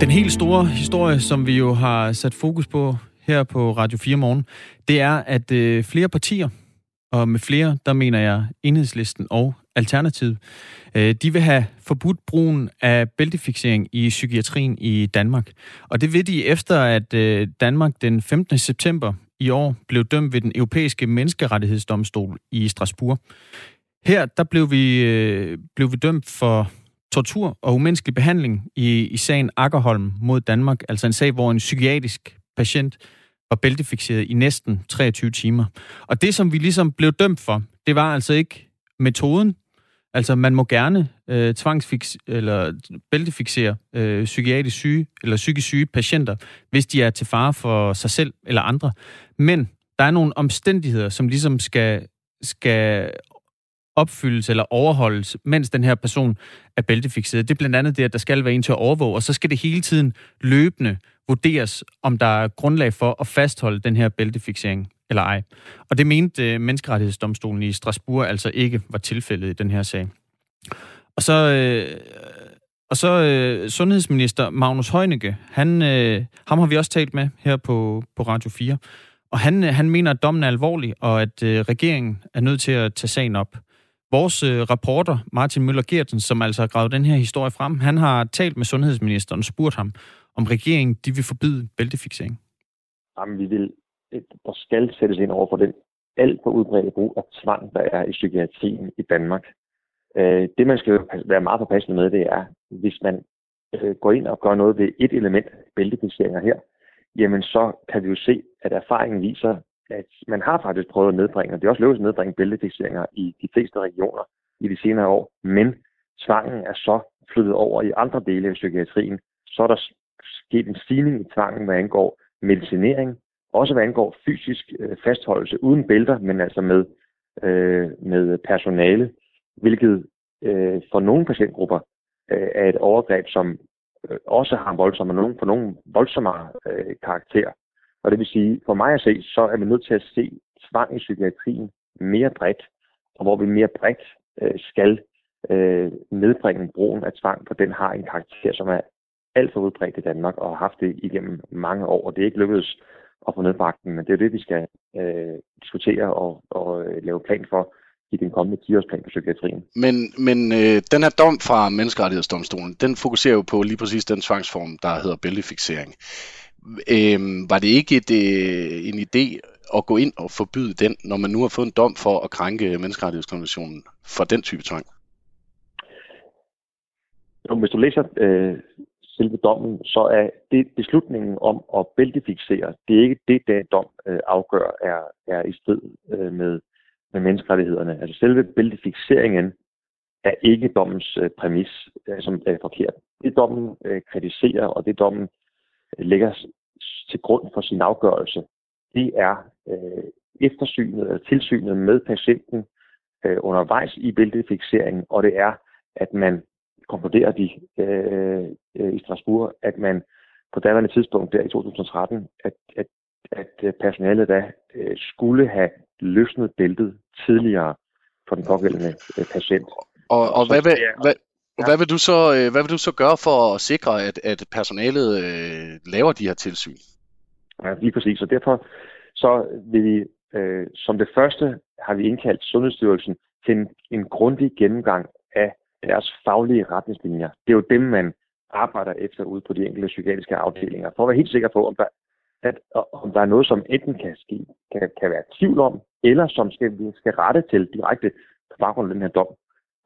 Den helt store historie, som vi jo har sat fokus på her på Radio 4 Morgen, det er, at øh, flere partier, og med flere, der mener jeg enhedslisten og Alternativet. Øh, de vil have forbudt brugen af bæltefiksering i psykiatrien i Danmark. Og det vil de efter, at øh, Danmark den 15. september i år blev dømt ved den europæiske menneskerettighedsdomstol i Strasbourg. Her der blev vi, øh, blev vi dømt for tortur og umenneskelig behandling i, i sagen Akkerholm mod Danmark, altså en sag, hvor en psykiatrisk patient var bæltefixeret i næsten 23 timer. Og det, som vi ligesom blev dømt for, det var altså ikke metoden. Altså, man må gerne øh, tvangsfix eller bæltefixere øh, psykiatrisk syge eller psykisk syge patienter, hvis de er til fare for sig selv eller andre. Men der er nogle omstændigheder, som ligesom skal, skal opfyldes eller overholdes, mens den her person er bæltefixeret. Det er blandt andet det, at der skal være en til at overvåge, og så skal det hele tiden løbende vurderes, om der er grundlag for at fastholde den her bæltefixering eller ej. Og det mente øh, Menneskerettighedsdomstolen i Strasbourg altså ikke var tilfældet i den her sag. Og så, øh, og så øh, sundhedsminister Magnus Heunicke, han, øh, ham har vi også talt med her på, på Radio 4, og han, øh, han mener, at dommen er alvorlig, og at øh, regeringen er nødt til at tage sagen op. Vores øh, reporter, Martin Møller Gertsen, som altså har gravet den her historie frem, han har talt med sundhedsministeren og spurgt ham, om regeringen de vil forbyde bæltefixering. Jamen, vi vil, der skal sættes ind over for den alt for udbredte brug af tvang, der er i psykiatrien i Danmark. Øh, det, man skal være meget påpasselig med, det er, hvis man øh, går ind og gør noget ved et element, bæltefixeringer her, jamen så kan vi jo se, at erfaringen viser, at man har faktisk prøvet at nedbringe, og det er også lykkedes at nedbringe bæltefixeringer i de fleste regioner i de senere år, men tvangen er så flyttet over i andre dele af psykiatrien, så er der sket en stigning i tvangen, hvad angår medicinering, også hvad angår fysisk øh, fastholdelse uden bælter, men altså med, øh, med personale, hvilket øh, for nogle patientgrupper øh, er et overgreb, som øh, også har voldsomme, nogen, for nogle voldsommere øh, karakter. Og det vil sige, for mig at se, så er vi nødt til at se tvang i psykiatrien mere bredt, og hvor vi mere bredt øh, skal øh, nedbringe brugen af tvang, for den har en karakter, som er alt for udbredt i Danmark, og har haft det igennem mange år, og det er ikke lykkedes at få nedbragt den, men det er det, vi skal øh, diskutere og, og øh, lave plan for i den kommende 10-årsplan for psykiatrien. Men, men øh, den her dom fra Menneskerettighedsdomstolen, den fokuserer jo på lige præcis den tvangsform, der hedder bæltefixering. Øh, var det ikke et, øh, en idé at gå ind og forbyde den, når man nu har fået en dom for at krænke menneskerettighedskonventionen for den type tvang? Jo, hvis du læser øh, selve dommen, så er det beslutningen om at bæltefixere, det er ikke det, der dom øh, afgør, er, er i strid øh, med, med menneskerettighederne. Altså selve bæltefixeringen er ikke dommens øh, præmis, øh, som er forkert. Det dommen øh, kritiserer, og det dommen øh, lægger til grund for sin afgørelse, det er øh, eftersynet eller tilsynet med patienten øh, undervejs i bæltefixeringen, og det er, at man konkluderer de øh, øh, i Strasbourg, at man på daværende tidspunkt der i 2013, at, at, at personalet da øh, skulle have løsnet bæltet tidligere for den pågældende øh, patient. Og, og, og hvad, vil, hvad, ja. hvad, vil du så, øh, hvad vil du så gøre for at sikre, at, at personalet øh, laver de her tilsyn? Ja, lige præcis. Så derfor så vil vi, øh, som det første, har vi indkaldt Sundhedsstyrelsen til en, en grundig gennemgang af deres faglige retningslinjer. Det er jo dem, man arbejder efter ude på de enkelte psykiatriske afdelinger, for at være helt sikker på, om der, at, om der er noget, som enten kan, ske, kan, kan være tvivl om, eller som skal, vi skal rette til direkte på baggrund af den her dom.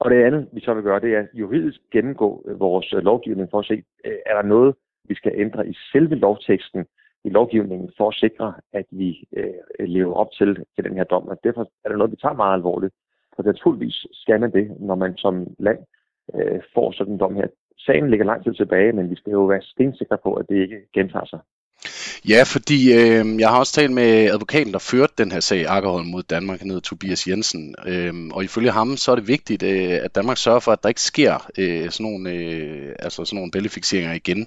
Og det andet, vi så vil gøre, det er juridisk gennemgå øh, vores øh, lovgivning for at se, øh, er der noget, vi skal ændre i selve lovteksten i lovgivningen for at sikre, at vi øh, lever op til, til den her dom. Og derfor er det noget, vi tager meget alvorligt. For naturligvis skal man det, når man som land øh, får sådan en dom her. Sagen ligger lang tid tilbage, men vi skal jo være stensikre på, at det ikke gentager sig. Ja, fordi øh, jeg har også talt med advokaten, der førte den her sag Akkerholm mod Danmark, han hedder Tobias Jensen. Øh, og ifølge ham, så er det vigtigt, øh, at Danmark sørger for, at der ikke sker øh, sådan nogle, øh, altså sådan nogle bæltefixeringer igen.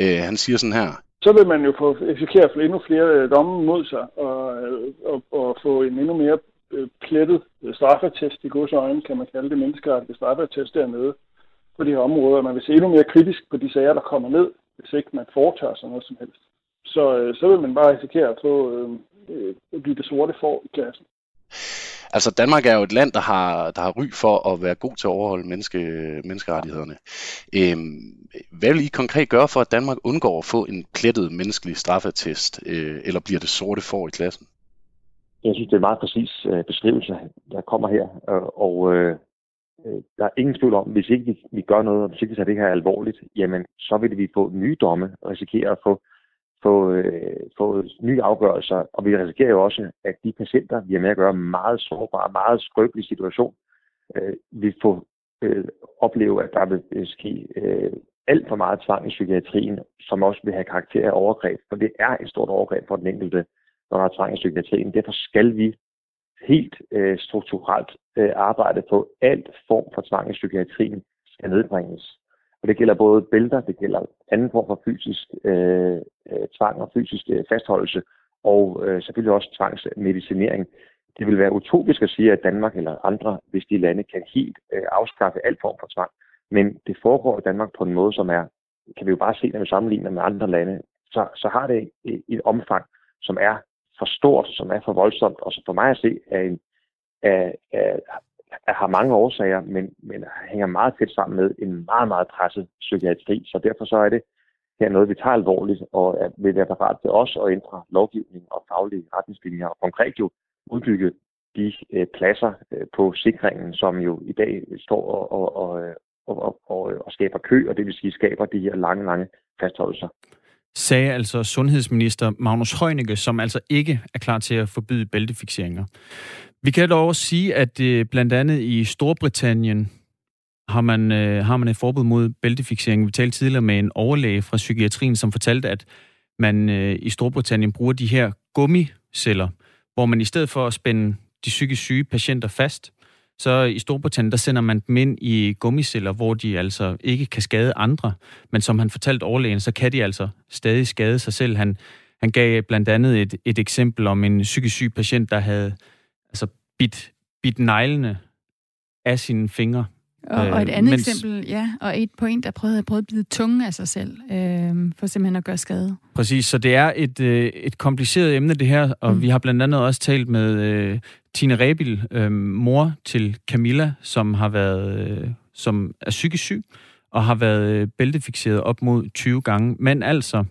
Øh, han siger sådan her. Så vil man jo få risikere endnu flere øh, domme mod sig, og, øh, og, og få en endnu mere øh, plettet straffetest i gods øjne, kan man kalde det menneskerettige straffetest dernede på de her områder. Man vil se endnu mere kritisk på de sager, der kommer ned, hvis ikke man foretager sig noget som helst. Så, øh, så vil man bare risikere at få øh, øh, at blive det sorte for i klassen. Altså Danmark er jo et land, der har, der har ry for at være god til at overholde menneske, menneskerettighederne. Øhm, hvad vil I konkret gøre for, at Danmark undgår at få en plettet menneskelig straffetest, øh, eller bliver det sorte for i klassen? Jeg synes, det er en meget præcis øh, beskrivelse, der kommer her, øh, og øh, øh, der er ingen tvivl om, hvis ikke vi, vi gør noget, og hvis ikke vi tager det her alvorligt, jamen så vil vi få nye domme og risikere at få, få, øh, få nye afgørelser, og vi risikerer jo også, at de patienter, vi har med at gøre meget sårbare, meget skrøbelige situation, øh, vi får øh, opleve, at der vil øh, ske øh, alt for meget tvang i psykiatrien, som også vil have karakter af overgreb, for det er et stort overgreb for den enkelte når der er tvang i psykiatrien. Derfor skal vi helt øh, strukturelt øh, arbejde på, alt form for tvang i psykiatrien skal nedbringes. Og det gælder både bælter, det gælder anden form for fysisk øh, øh, tvang og fysisk øh, fastholdelse, og øh, selvfølgelig også tvangsmedicinering. Det vil være utopisk at sige, at Danmark eller andre vestlige lande kan helt øh, afskaffe al form for tvang. Men det foregår i Danmark på en måde, som er, kan vi jo bare se, når vi sammenligner med andre lande, så, så har det et, et omfang, som er for stort, som er for voldsomt, og som for mig at se er en, er, er, har mange årsager, men, men hænger meget tæt sammen med en meget, meget presset psykiatri. Så derfor så er det her noget, vi tager alvorligt, og at vil være parat til os at ændre lovgivning og faglige retningslinjer, og konkret jo udbygge de øh, pladser øh, på sikringen, som jo i dag står og, og, og, øh, og, og, og skaber kø, og det vil sige skaber de her lange, lange fastholdelser sagde altså sundhedsminister Magnus Heunicke, som altså ikke er klar til at forbyde bæltefixeringer. Vi kan dog også sige, at øh, blandt andet i Storbritannien har man, øh, har man et forbud mod bæltefixering. Vi talte tidligere med en overlæge fra psykiatrien, som fortalte, at man øh, i Storbritannien bruger de her gummiceller, hvor man i stedet for at spænde de psykisk syge patienter fast, så i Storbritannien, der sender man dem ind i gummiceller, hvor de altså ikke kan skade andre. Men som han fortalte overlægen, så kan de altså stadig skade sig selv. Han, han gav blandt andet et, et eksempel om en psykisk syg patient, der havde altså bit, bit neglene af sine fingre. Og, og et øh, andet mens... eksempel, ja, og et på en, der prøvede, prøvede at bide tunge af sig selv, øh, for simpelthen at gøre skade. Præcis, så det er et, øh, et kompliceret emne, det her, og mm. vi har blandt andet også talt med øh, Tina Rebil, øh, mor til Camilla, som har været, øh, som er psykisk syg, og har været øh, bæltefixeret op mod 20 gange, men altså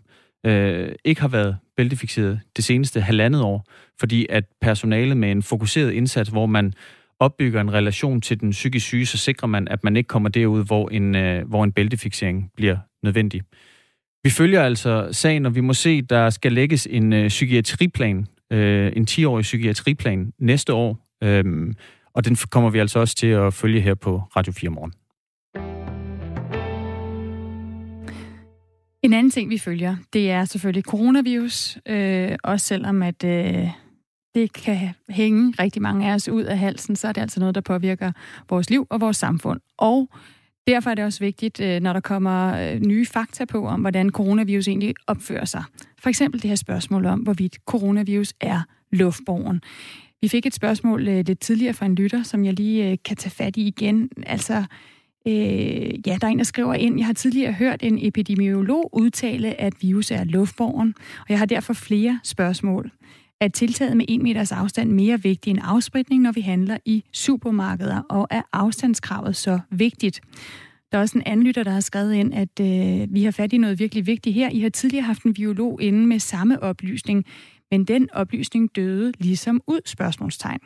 øh, ikke har været bæltefixeret det seneste halvandet år, fordi at personalet med en fokuseret indsats, hvor man opbygger en relation til den psykisk syge, så sikrer man, at man ikke kommer derud, hvor en, øh, hvor en bæltefixering bliver nødvendig. Vi følger altså sagen, og vi må se, der skal lægges en øh, psykiatriplan, øh, en 10-årig psykiatriplan næste år, øh, og den kommer vi altså også til at følge her på Radio 4 morgen. En anden ting, vi følger, det er selvfølgelig coronavirus, øh, også selvom at øh, det kan hænge rigtig mange af os ud af halsen, så er det altså noget, der påvirker vores liv og vores samfund. Og derfor er det også vigtigt, øh, når der kommer øh, nye fakta på, om hvordan coronavirus egentlig opfører sig. For eksempel det her spørgsmål om, hvorvidt coronavirus er luftborgen. Vi fik et spørgsmål øh, lidt tidligere fra en lytter, som jeg lige øh, kan tage fat i igen. Altså, Øh, ja, der er en, der skriver ind, jeg har tidligere hørt en epidemiolog udtale, at virus er luftborgen, og jeg har derfor flere spørgsmål. Er tiltaget med 1 meters afstand mere vigtigt end afspritning, når vi handler i supermarkeder, og er afstandskravet så vigtigt? Der er også en anden lytter, der har skrevet ind, at øh, vi har fat i noget virkelig vigtigt her. I har tidligere haft en biolog inde med samme oplysning, men den oplysning døde ligesom ud, spørgsmålstegn.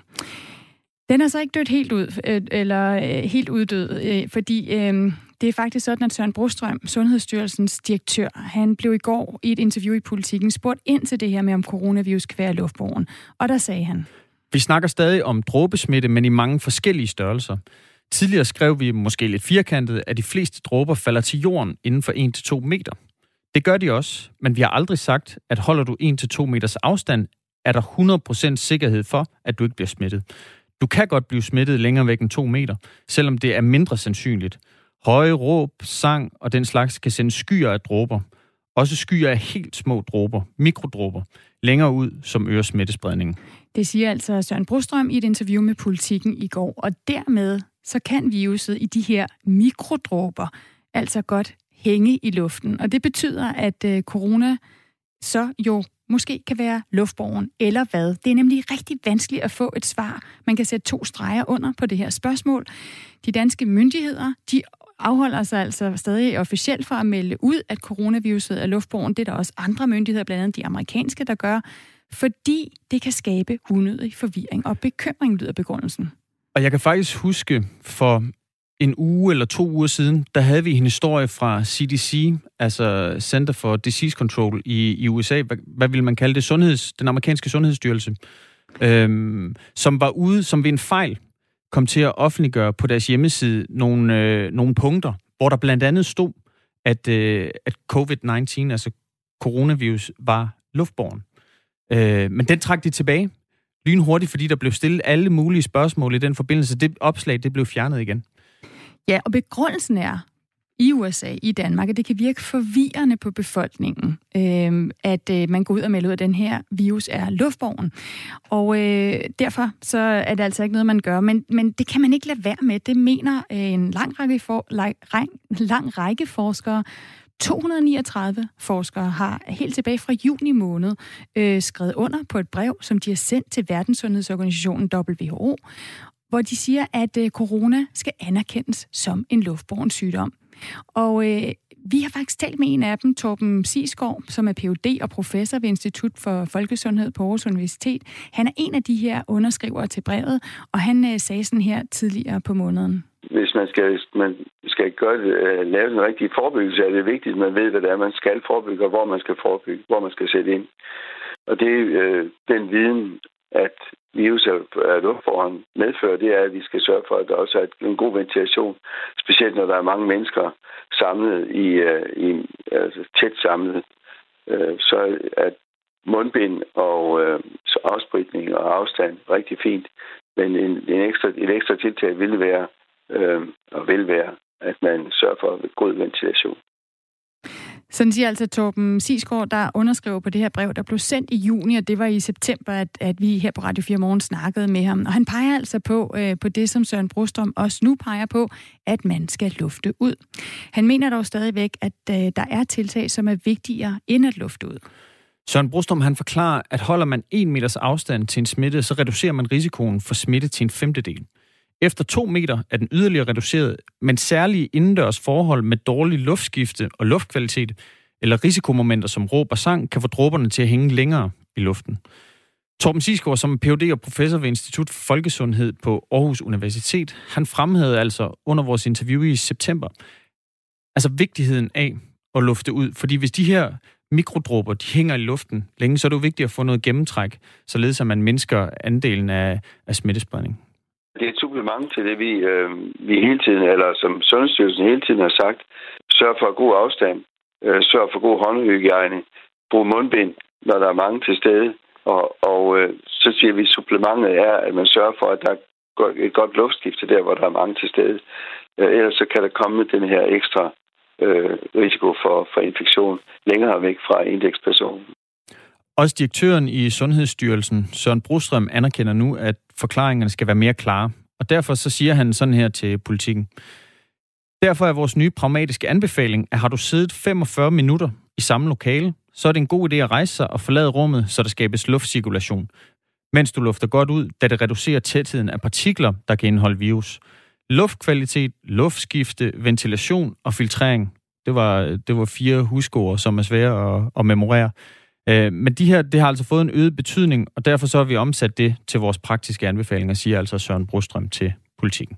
Den er så ikke dødt helt ud, øh, eller øh, helt uddød, øh, fordi øh, det er faktisk sådan, at Søren Brostrøm, Sundhedsstyrelsens direktør, han blev i går i et interview i Politiken spurgt ind til det her med, om coronavirus kan være luftborgen. Og der sagde han... Vi snakker stadig om dråbesmitte, men i mange forskellige størrelser. Tidligere skrev vi måske lidt firkantet, at de fleste dråber falder til jorden inden for 1-2 meter. Det gør de også, men vi har aldrig sagt, at holder du 1-2 meters afstand, er der 100% sikkerhed for, at du ikke bliver smittet. Du kan godt blive smittet længere væk end 2 meter, selvom det er mindre sandsynligt. Høje råb, sang og den slags kan sende skyer af dråber. Også skyer af helt små dråber, mikrodråber, længere ud som øger smittespredningen. Det siger altså Søren Brostrøm i et interview med Politiken i går, og dermed så kan viruset i de her mikrodråber altså godt hænge i luften. Og det betyder, at øh, corona så jo måske kan være luftborgen, eller hvad? Det er nemlig rigtig vanskeligt at få et svar. Man kan sætte to streger under på det her spørgsmål. De danske myndigheder, de afholder sig altså stadig officielt for at melde ud, at coronaviruset er luftborgen. Det er der også andre myndigheder, blandt andet de amerikanske, der gør, fordi det kan skabe unødig forvirring og bekymring, lyder begrundelsen. Og jeg kan faktisk huske for en uge eller to uger siden, der havde vi en historie fra CDC, altså Center for Disease Control i, i USA, hvad, hvad vil man kalde det, Sundheds, den amerikanske sundhedsstyrelse, øhm, som var ude, som ved en fejl kom til at offentliggøre på deres hjemmeside nogle, øh, nogle punkter, hvor der blandt andet stod, at, øh, at COVID-19, altså coronavirus, var luftborn. Øh, men den trak de tilbage lynhurtigt, fordi der blev stillet alle mulige spørgsmål i den forbindelse. Det opslag, det blev fjernet igen. Ja, og begrundelsen er, i USA, i Danmark, at det kan virke forvirrende på befolkningen, øh, at øh, man går ud og melder ud, at den her virus er luftborgen. Og øh, derfor så er det altså ikke noget, man gør. Men, men det kan man ikke lade være med. Det mener øh, en lang række, for, lang, lang række forskere, 239 forskere har helt tilbage fra juni måned øh, skrevet under på et brev, som de har sendt til Verdenssundhedsorganisationen WHO, hvor de siger, at øh, corona skal anerkendes som en luftborn sygdom. Og øh, vi har faktisk talt med en af dem, Torben Sisgaard, som er Ph.D. og professor ved Institut for Folkesundhed på Aarhus Universitet. Han er en af de her underskrivere til brevet, og han øh, sagde sådan her tidligere på måneden. Hvis man skal, man skal gøre det, øh, lave den rigtige forebyggelse, er det vigtigt, at man ved, hvad det er, man skal forebygge, og hvor man skal forebygge, hvor man skal sætte ind. Og det er øh, den viden, at virus er luftforan medfører, det er, at vi skal sørge for, at der også er en god ventilation, specielt når der er mange mennesker samlet i, øh, i altså tæt samlet. Øh, så at mundbind og øh, afspritning og afstand rigtig fint, men en, en ekstra, et ekstra tiltag ville være øh, og vil være, at man sørger for god ventilation. Sådan siger altså Torben Sisgaard, der underskrev på det her brev, der blev sendt i juni, og det var i september, at, at vi her på Radio 4 Morgen snakkede med ham. Og han peger altså på, øh, på det, som Søren Brostrøm også nu peger på, at man skal lufte ud. Han mener dog stadigvæk, at øh, der er tiltag, som er vigtigere end at lufte ud. Søren Brostrøm han forklarer, at holder man en meters afstand til en smitte, så reducerer man risikoen for smitte til en femtedel. Efter to meter er den yderligere reduceret, men særlige indendørs forhold med dårlig luftskifte og luftkvalitet, eller risikomomenter som råb og sang, kan få dråberne til at hænge længere i luften. Torben Sisgaard, som Ph.D. og professor ved Institut for Folkesundhed på Aarhus Universitet, han fremhævede altså under vores interview i september, altså vigtigheden af at lufte ud. Fordi hvis de her mikrodråber, de hænger i luften længe, så er det jo vigtigt at få noget gennemtræk, således at man mindsker andelen af, af smittespredning. Det er et supplement til det, vi, øh, vi hele tiden, eller som Sundhedsstyrelsen hele tiden har sagt, sørg for god afstand, øh, sørg for god håndhygiejne, brug mundbind, når der er mange til stede, og, og øh, så siger vi, supplementet er, at man sørger for, at der er et godt luftskifte der, hvor der er mange til stede. Øh, ellers så kan der komme den her ekstra øh, risiko for, for infektion længere væk fra indekspersonen. Også direktøren i Sundhedsstyrelsen, Søren Brostrøm, anerkender nu, at forklaringerne skal være mere klare. Og derfor så siger han sådan her til politikken. Derfor er vores nye pragmatiske anbefaling, at har du siddet 45 minutter i samme lokale, så er det en god idé at rejse sig og forlade rummet, så der skabes luftcirkulation, mens du lufter godt ud, da det reducerer tætheden af partikler, der kan indeholde virus. Luftkvalitet, luftskifte, ventilation og filtrering. Det var, det var fire husgårder, som er svære at, at memorere. Øh, men de her, det har altså fået en øget betydning, og derfor så har vi omsat det til vores praktiske anbefalinger, siger altså Søren Brostrøm til politikken.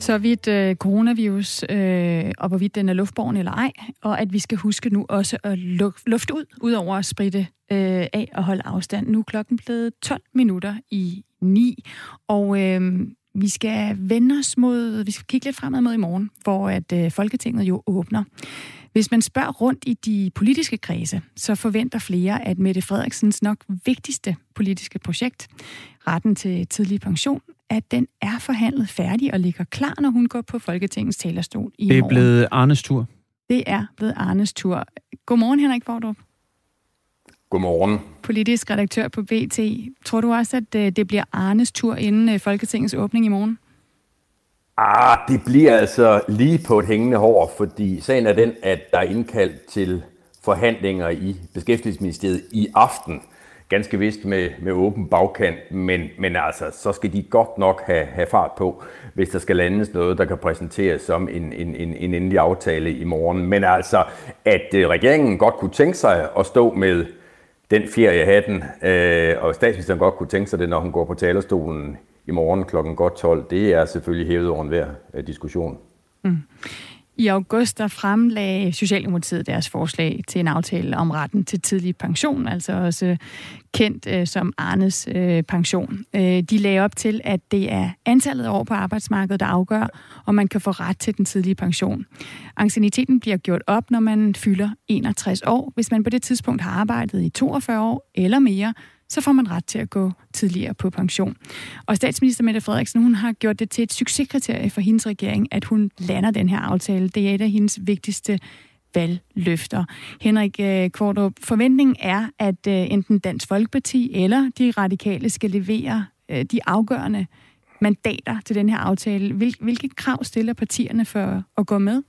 Så vidt øh, coronavirus, øh, og hvorvidt den er luftborgen eller ej, og at vi skal huske nu også at lufte ud, ud over at spritte øh, af og holde afstand. Nu er klokken blevet 12 minutter i 9, og øh, vi skal vende os mod, vi skal kigge lidt fremad mod i morgen, hvor at øh, Folketinget jo åbner. Hvis man spørger rundt i de politiske kredse, så forventer flere, at Mette Frederiksens nok vigtigste politiske projekt, retten til tidlig pension, at den er forhandlet færdig og ligger klar, når hun går på Folketingets talerstol i Det er morgen. blevet Arnes tur. Det er blevet Arnes tur. Godmorgen, Henrik Fordrup. Godmorgen. Politisk redaktør på BT. Tror du også, at øh, det bliver Arnes tur inden øh, Folketingets åbning i morgen? Ah, det bliver altså lige på et hængende hår, fordi sagen er den, at der er indkaldt til forhandlinger i Beskæftigelsesministeriet i aften. Ganske vist med, med åben bagkant, men, men altså, så skal de godt nok have, have fart på, hvis der skal landes noget, der kan præsenteres som en, en, en, en endelig aftale i morgen. Men altså, at øh, regeringen godt kunne tænke sig at stå med den feriehatten, øh, og statsministeren godt kunne tænke sig det, når hun går på talerstolen i morgen klokken godt 12, det er selvfølgelig hævet over enhver øh, diskussion. Mm. I august der fremlagde Socialdemokratiet deres forslag til en aftale om retten til tidlig pension, altså også kendt øh, som Arnes øh, pension. Øh, de lagde op til, at det er antallet af år på arbejdsmarkedet, der afgør, om man kan få ret til den tidlige pension. Ancieniteten bliver gjort op, når man fylder 61 år. Hvis man på det tidspunkt har arbejdet i 42 år eller mere, så får man ret til at gå tidligere på pension. Og statsminister Mette Frederiksen, hun har gjort det til et succeskriterie for hendes regering, at hun lander den her aftale. Det er et af hendes vigtigste valgløfter. Henrik øh, Kvartrup, forventningen er, at øh, enten Dansk Folkeparti eller de radikale skal levere øh, de afgørende mandater til den her aftale. Hvilke krav stiller partierne for at gå med?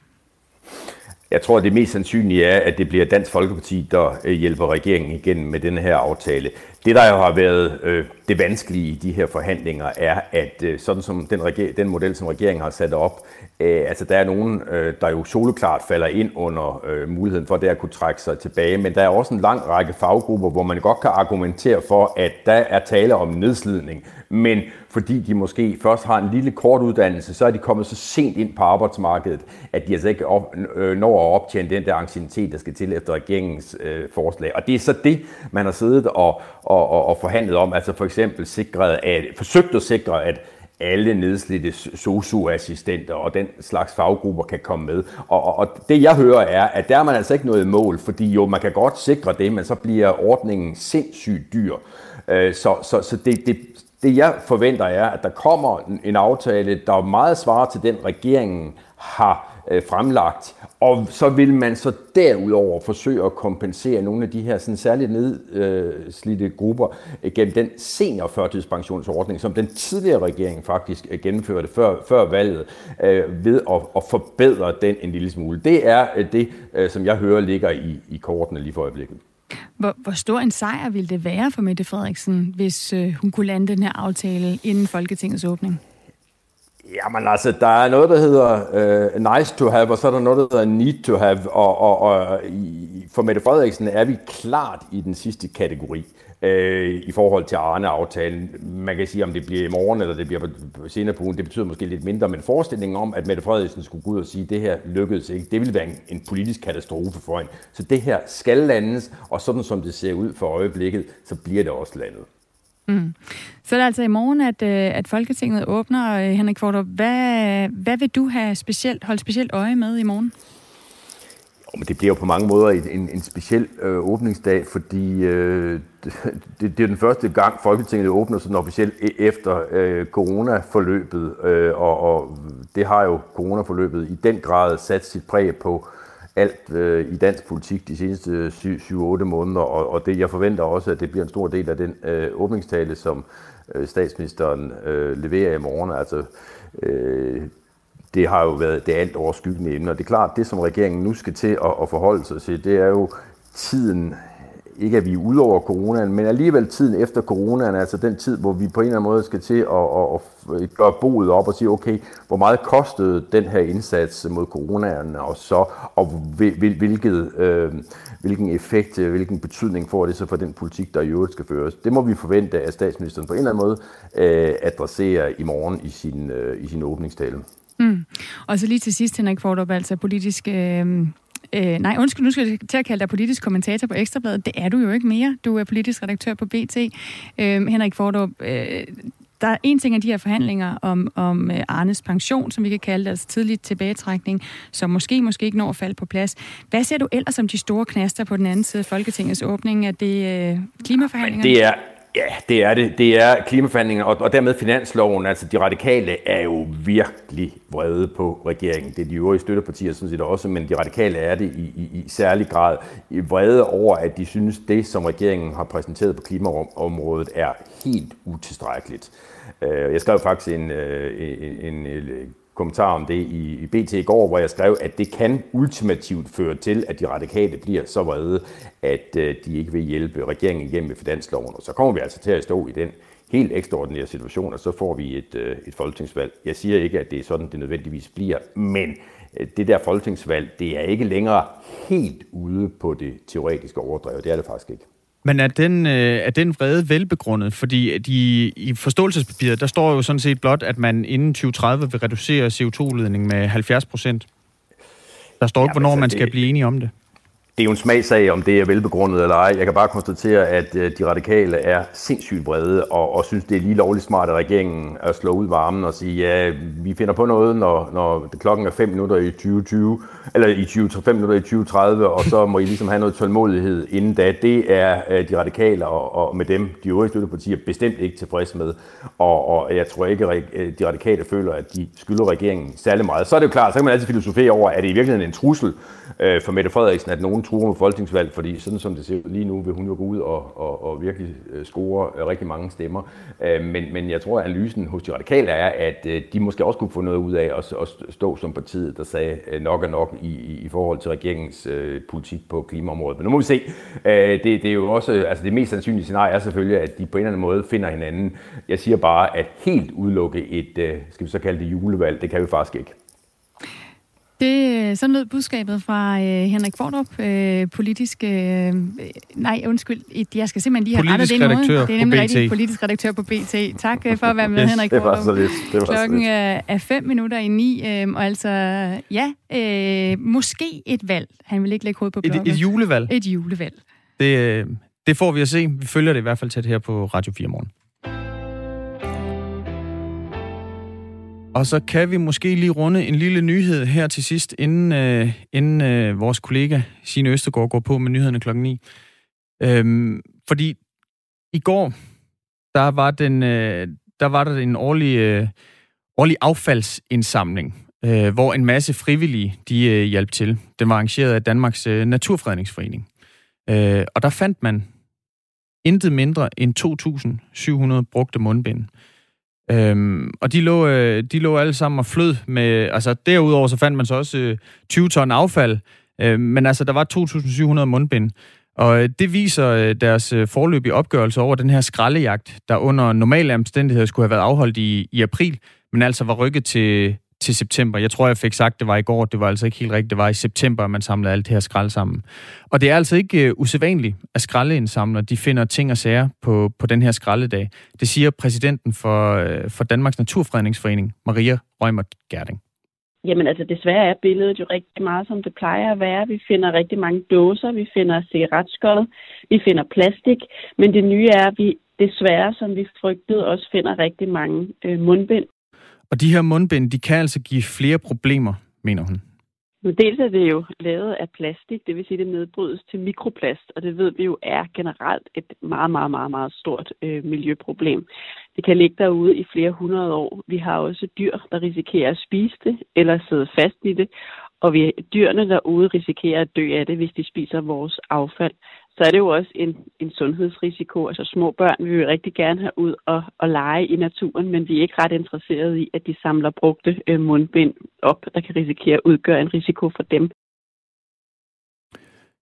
Jeg tror, at det mest sandsynlige er, at det bliver Dansk Folkeparti, der hjælper regeringen igennem med den her aftale. Det, der jo har været øh, det vanskelige i de her forhandlinger, er, at øh, sådan som den, den model, som regeringen har sat op, øh, altså der er nogen, øh, der jo soleklart falder ind under øh, muligheden for det at kunne trække sig tilbage, men der er også en lang række faggrupper, hvor man godt kan argumentere for, at der er tale om nedslidning, men fordi de måske først har en lille kort uddannelse, så er de kommet så sent ind på arbejdsmarkedet, at de altså ikke op, øh, når at optjene den der anciennitet, der skal til efter regeringens øh, forslag. Og det er så det, man har siddet og, og, og, og forhandlet om, altså for eksempel sikret at, forsøgt at sikre, at alle nedslidte socioassistenter og den slags faggrupper kan komme med. Og, og, og det jeg hører er, at der er man altså ikke noget mål, fordi jo, man kan godt sikre det, men så bliver ordningen sindssygt dyr. Øh, så, så, så det, det, det jeg forventer er, at der kommer en aftale, der meget svarer til den regeringen har øh, fremlagt, og så vil man så derudover forsøge at kompensere nogle af de her sådan særligt nedslidte grupper gennem den seniorførtidspensionsordning, som den tidligere regering faktisk øh, gennemførte før, før valget, øh, ved at, at forbedre den en lille smule. Det er øh, det, øh, som jeg hører ligger i, i kortene lige for øjeblikket. Hvor, hvor stor en sejr ville det være for Mette Frederiksen, hvis øh, hun kunne lande den her aftale inden Folketingets åbning? Jamen altså, der er noget, der hedder uh, nice to have, og så er der noget, der hedder need to have, og, og, og i, for Mette Frederiksen er vi klart i den sidste kategori uh, i forhold til Arne-aftalen. Man kan sige, om det bliver i morgen, eller det bliver senere på ugen, det betyder måske lidt mindre, men forestillingen om, at Mette Frederiksen skulle gå ud og sige, at det her lykkedes ikke, det ville være en, en politisk katastrofe for hende. Så det her skal landes, og sådan som det ser ud for øjeblikket, så bliver det også landet. Mm. Så er det altså i morgen, at, øh, at Folketinget åbner. Øh, Henrik Kvartrup, hvad, hvad vil du have specielt, holde specielt øje med i morgen? Jo, men det bliver jo på mange måder en, en speciel øh, åbningsdag, fordi øh, det, det er den første gang, Folketinget åbner sådan officielt e, efter øh, coronaforløbet, øh, og, og det har jo coronaforløbet i den grad sat sit præg på alt øh, i dansk politik de seneste 7-8 måneder, og, og det, jeg forventer også, at det bliver en stor del af den øh, åbningstale, som øh, statsministeren øh, leverer i morgen. Altså, øh, det har jo været det alt overskyggende emne, og det er klart, det som regeringen nu skal til at, at forholde sig til, det er jo tiden ikke at vi er ude over coronaen, men alligevel tiden efter coronaen, altså den tid, hvor vi på en eller anden måde skal til at, at, at gøre boet op og sige, okay, hvor meget kostede den her indsats mod coronaen, og så, og hvilket, øh, hvilken effekt, øh, hvilken betydning får det så for den politik, der i øvrigt skal føres. Det må vi forvente, at statsministeren på en eller anden måde øh, adresserer i morgen i sin, øh, i sin åbningstale. Mm. Og så lige til sidst, Henrik Fordrup, altså politisk øh, Øh, nej, undskyld, nu skal jeg til at kalde dig politisk kommentator på Ekstrabladet. Det er du jo ikke mere. Du er politisk redaktør på BT. Øh, Henrik Fordrup, øh, der er en ting af de her forhandlinger om, om øh, Arnes pension, som vi kan kalde det, altså tidlig tilbagetrækning, som måske, måske ikke når at falde på plads. Hvad ser du ellers som de store knaster på den anden side af Folketingets åbning? Er det øh, klimaforhandlinger? Det er, Ja, det er det. Det er klimaforhandlingerne, og, og dermed finansloven. Altså, de radikale er jo virkelig vrede på regeringen. Det er de øvrige støttepartier sådan set også, men de radikale er det i, i, i særlig grad vrede over, at de synes, det, som regeringen har præsenteret på klimaområdet, er helt utilstrækkeligt. Øh, jeg skrev faktisk en, øh, en, en, en kommentar om det i, i BT i går, hvor jeg skrev, at det kan ultimativt føre til, at de radikale bliver så vrede, at øh, de ikke vil hjælpe regeringen igennem med finansloven. Og så kommer vi altså til at stå i den helt ekstraordinære situation, og så får vi et, øh, et folketingsvalg. Jeg siger ikke, at det er sådan, det nødvendigvis bliver, men øh, det der folketingsvalg, det er ikke længere helt ude på det teoretiske overdrev. Det er det faktisk ikke. Men er den, øh, er den vrede velbegrundet? Fordi de, i forståelsespapiret, der står jo sådan set blot, at man inden 2030 vil reducere CO2-udledningen med 70 procent. Der står ikke, ja, hvornår altså, man skal det, blive enige om det det er jo en smagsag, om det er velbegrundet eller ej. Jeg kan bare konstatere, at øh, de radikale er sindssygt vrede og, og synes, det er lige lovligt smart af regeringen at slå ud varmen og sige, ja, vi finder på noget, når, når klokken er 5 minutter i 2020, eller i 20, 5 minutter i 2030, og så må I ligesom have noget tålmodighed inden da. Det er øh, de radikale og, og med dem, de øvrige støttepartier, bestemt ikke tilfredse med. Og, og jeg tror ikke, at øh, de radikale føler, at de skylder regeringen særlig meget. Så er det jo klart, så kan man altid filosofere over, er det i virkeligheden en trussel øh, for Mette Frederiksen, at nogen truer med folketingsvalg, fordi sådan som det ser ud lige nu, vil hun jo gå ud og, og, og virkelig øh, score øh, rigtig mange stemmer. Øh, men, men jeg tror, at analysen hos de radikale er, at de måske også kunne få noget ud af at, at stå som partiet, der sagde nok er nok i, i forhold til regeringens politik på klimaområdet. Men nu må vi se. Det, det er jo også, altså det mest sandsynlige scenarie er selvfølgelig, at de på en eller anden måde finder hinanden. Jeg siger bare, at helt udelukke et, skal vi så kalde det julevalg, det kan vi faktisk ikke. Det, sådan lød budskabet fra øh, Henrik Fordrup, øh, politisk... Øh, nej, undskyld, jeg skal simpelthen lige have rettet det noget. Det er nemlig rigtig politisk redaktør på BT. Tak øh, for at være med, yes, Henrik Fordrup. Det var så lidt. Det var Klokken er, er fem minutter i ni, øh, og altså, ja, øh, måske et valg. Han vil ikke lægge hovedet på blokken. Et, et julevalg? Et julevalg. Det, øh, det får vi at se. Vi følger det i hvert fald tæt her på Radio 4 morgen. Og så kan vi måske lige runde en lille nyhed her til sidst, inden, øh, inden øh, vores kollega Signe Østergaard går på med nyhederne klokken 9. Øhm, fordi i går, der var, den, øh, der, var der en årlig, øh, årlig affaldsindsamling, øh, hvor en masse frivillige de øh, hjalp til. Den var arrangeret af Danmarks øh, Naturfredningsforening. Øh, og der fandt man intet mindre end 2.700 brugte mundbind. Øhm, og de lå, øh, de lå alle sammen og flød med... Altså derudover så fandt man så også øh, 20 ton affald, øh, men altså der var 2.700 mundbind. Og øh, det viser øh, deres øh, forløbige opgørelse over den her skraldejagt, der under normale omstændigheder skulle have været afholdt i, i april, men altså var rykket til, til september. Jeg tror, jeg fik sagt, det var i går. Det var altså ikke helt rigtigt. Det var i september, man samlede alt det her skrald sammen. Og det er altså ikke øh, usædvanligt, at skraldeindsamlere de finder ting og sager på, på den her skraldedag. Det siger præsidenten for, øh, for Danmarks Naturfredningsforening, Maria Rømer Gerding. Jamen altså desværre er billedet jo rigtig meget, som det plejer at være. Vi finder rigtig mange dåser, vi finder cigaretskål, vi finder plastik, men det nye er, at vi desværre, som vi frygtede, også finder rigtig mange øh, mundbind og de her mundbind, de kan altså give flere problemer, mener hun. Men dels er det jo lavet af plastik, det vil sige, at det nedbrydes til mikroplast, og det ved vi jo er generelt et meget, meget, meget, meget stort øh, miljøproblem. Det kan ligge derude i flere hundrede år. Vi har også dyr, der risikerer at spise det eller sidde fast i det, og vi, dyrene derude risikerer at dø af det, hvis de spiser vores affald så er det jo også en, en sundhedsrisiko. Altså små børn vil vi rigtig gerne have ud og, og lege i naturen, men vi er ikke ret interesserede i, at de samler brugte øh, mundbind op, der kan risikere at udgøre en risiko for dem.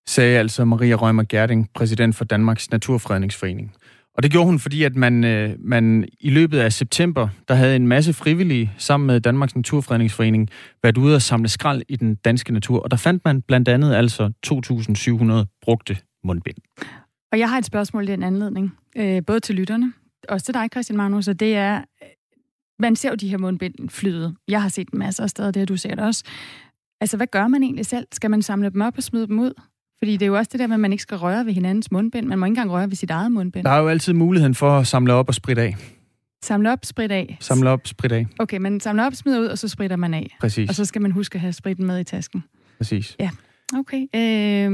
Sagde altså Maria Rømer Gerding, præsident for Danmarks Naturfredningsforening. Og det gjorde hun, fordi at man, øh, man i løbet af september, der havde en masse frivillige sammen med Danmarks Naturfredningsforening været ude og samle skrald i den danske natur. Og der fandt man blandt andet altså 2.700 brugte mundbind. Og jeg har et spørgsmål i den anledning, øh, både til lytterne, også til dig, Christian Magnus, og det er, man ser jo de her mundbind flyde. Jeg har set masser af steder, det har du set også. Altså, hvad gør man egentlig selv? Skal man samle dem op og smide dem ud? Fordi det er jo også det der med, at man ikke skal røre ved hinandens mundbind. Man må ikke engang røre ved sit eget mundbind. Der er jo altid muligheden for at samle op og spritte af. Samle op, sprit af. Samle op, sprit af. Okay, man samler op, smider ud, og så spritter man af. Præcis. Og så skal man huske at have spritten med i tasken. Præcis. Ja. Okay, øh,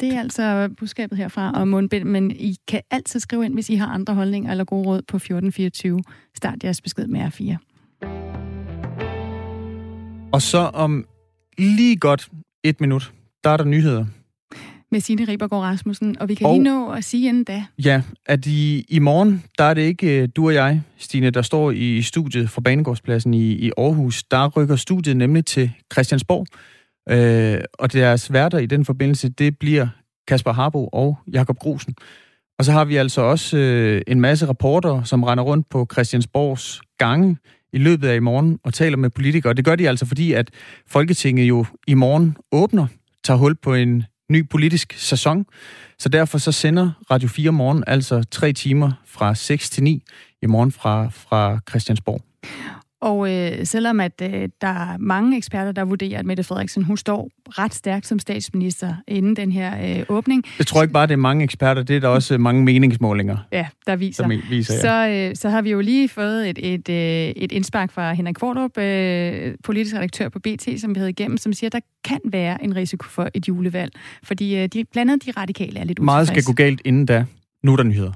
det er altså budskabet herfra om mundbind, men I kan altid skrive ind, hvis I har andre holdninger eller gode råd på 1424. Start jeres besked med R4. Og så om lige godt et minut, der er der nyheder. med Signe Ribergaard Rasmussen, og vi kan og, lige nå at sige inden da. Ja, at i, i morgen, der er det ikke øh, du og jeg, Stine, der står i studiet fra Banegårdspladsen i, i Aarhus. Der rykker studiet nemlig til Christiansborg, øh, og deres værter i den forbindelse, det bliver Kasper Harbo og Jakob Grusen. Og så har vi altså også øh, en masse rapporter, som render rundt på Christiansborgs gange i løbet af i morgen og taler med politikere. Det gør de altså, fordi at Folketinget jo i morgen åbner, tager hul på en ny politisk sæson. Så derfor så sender Radio 4 morgen altså tre timer fra 6 til 9 i morgen fra, fra Christiansborg. Og øh, selvom at øh, der er mange eksperter, der vurderer, at Mette Frederiksen hun står ret stærkt som statsminister inden den her øh, åbning. Det tror jeg ikke bare, det er mange eksperter, det er der også mange meningsmålinger. Ja, der viser. Der viser ja. så, øh, så har vi jo lige fået et, et, øh, et indspark fra Henrik Kvartrup, øh, politisk redaktør på BT, som vi havde igennem, som siger, at der kan være en risiko for et julevalg, fordi øh, de, blandt andet de radikale er lidt utilfredse. Meget skal gå galt inden da. Nu er der nyheder.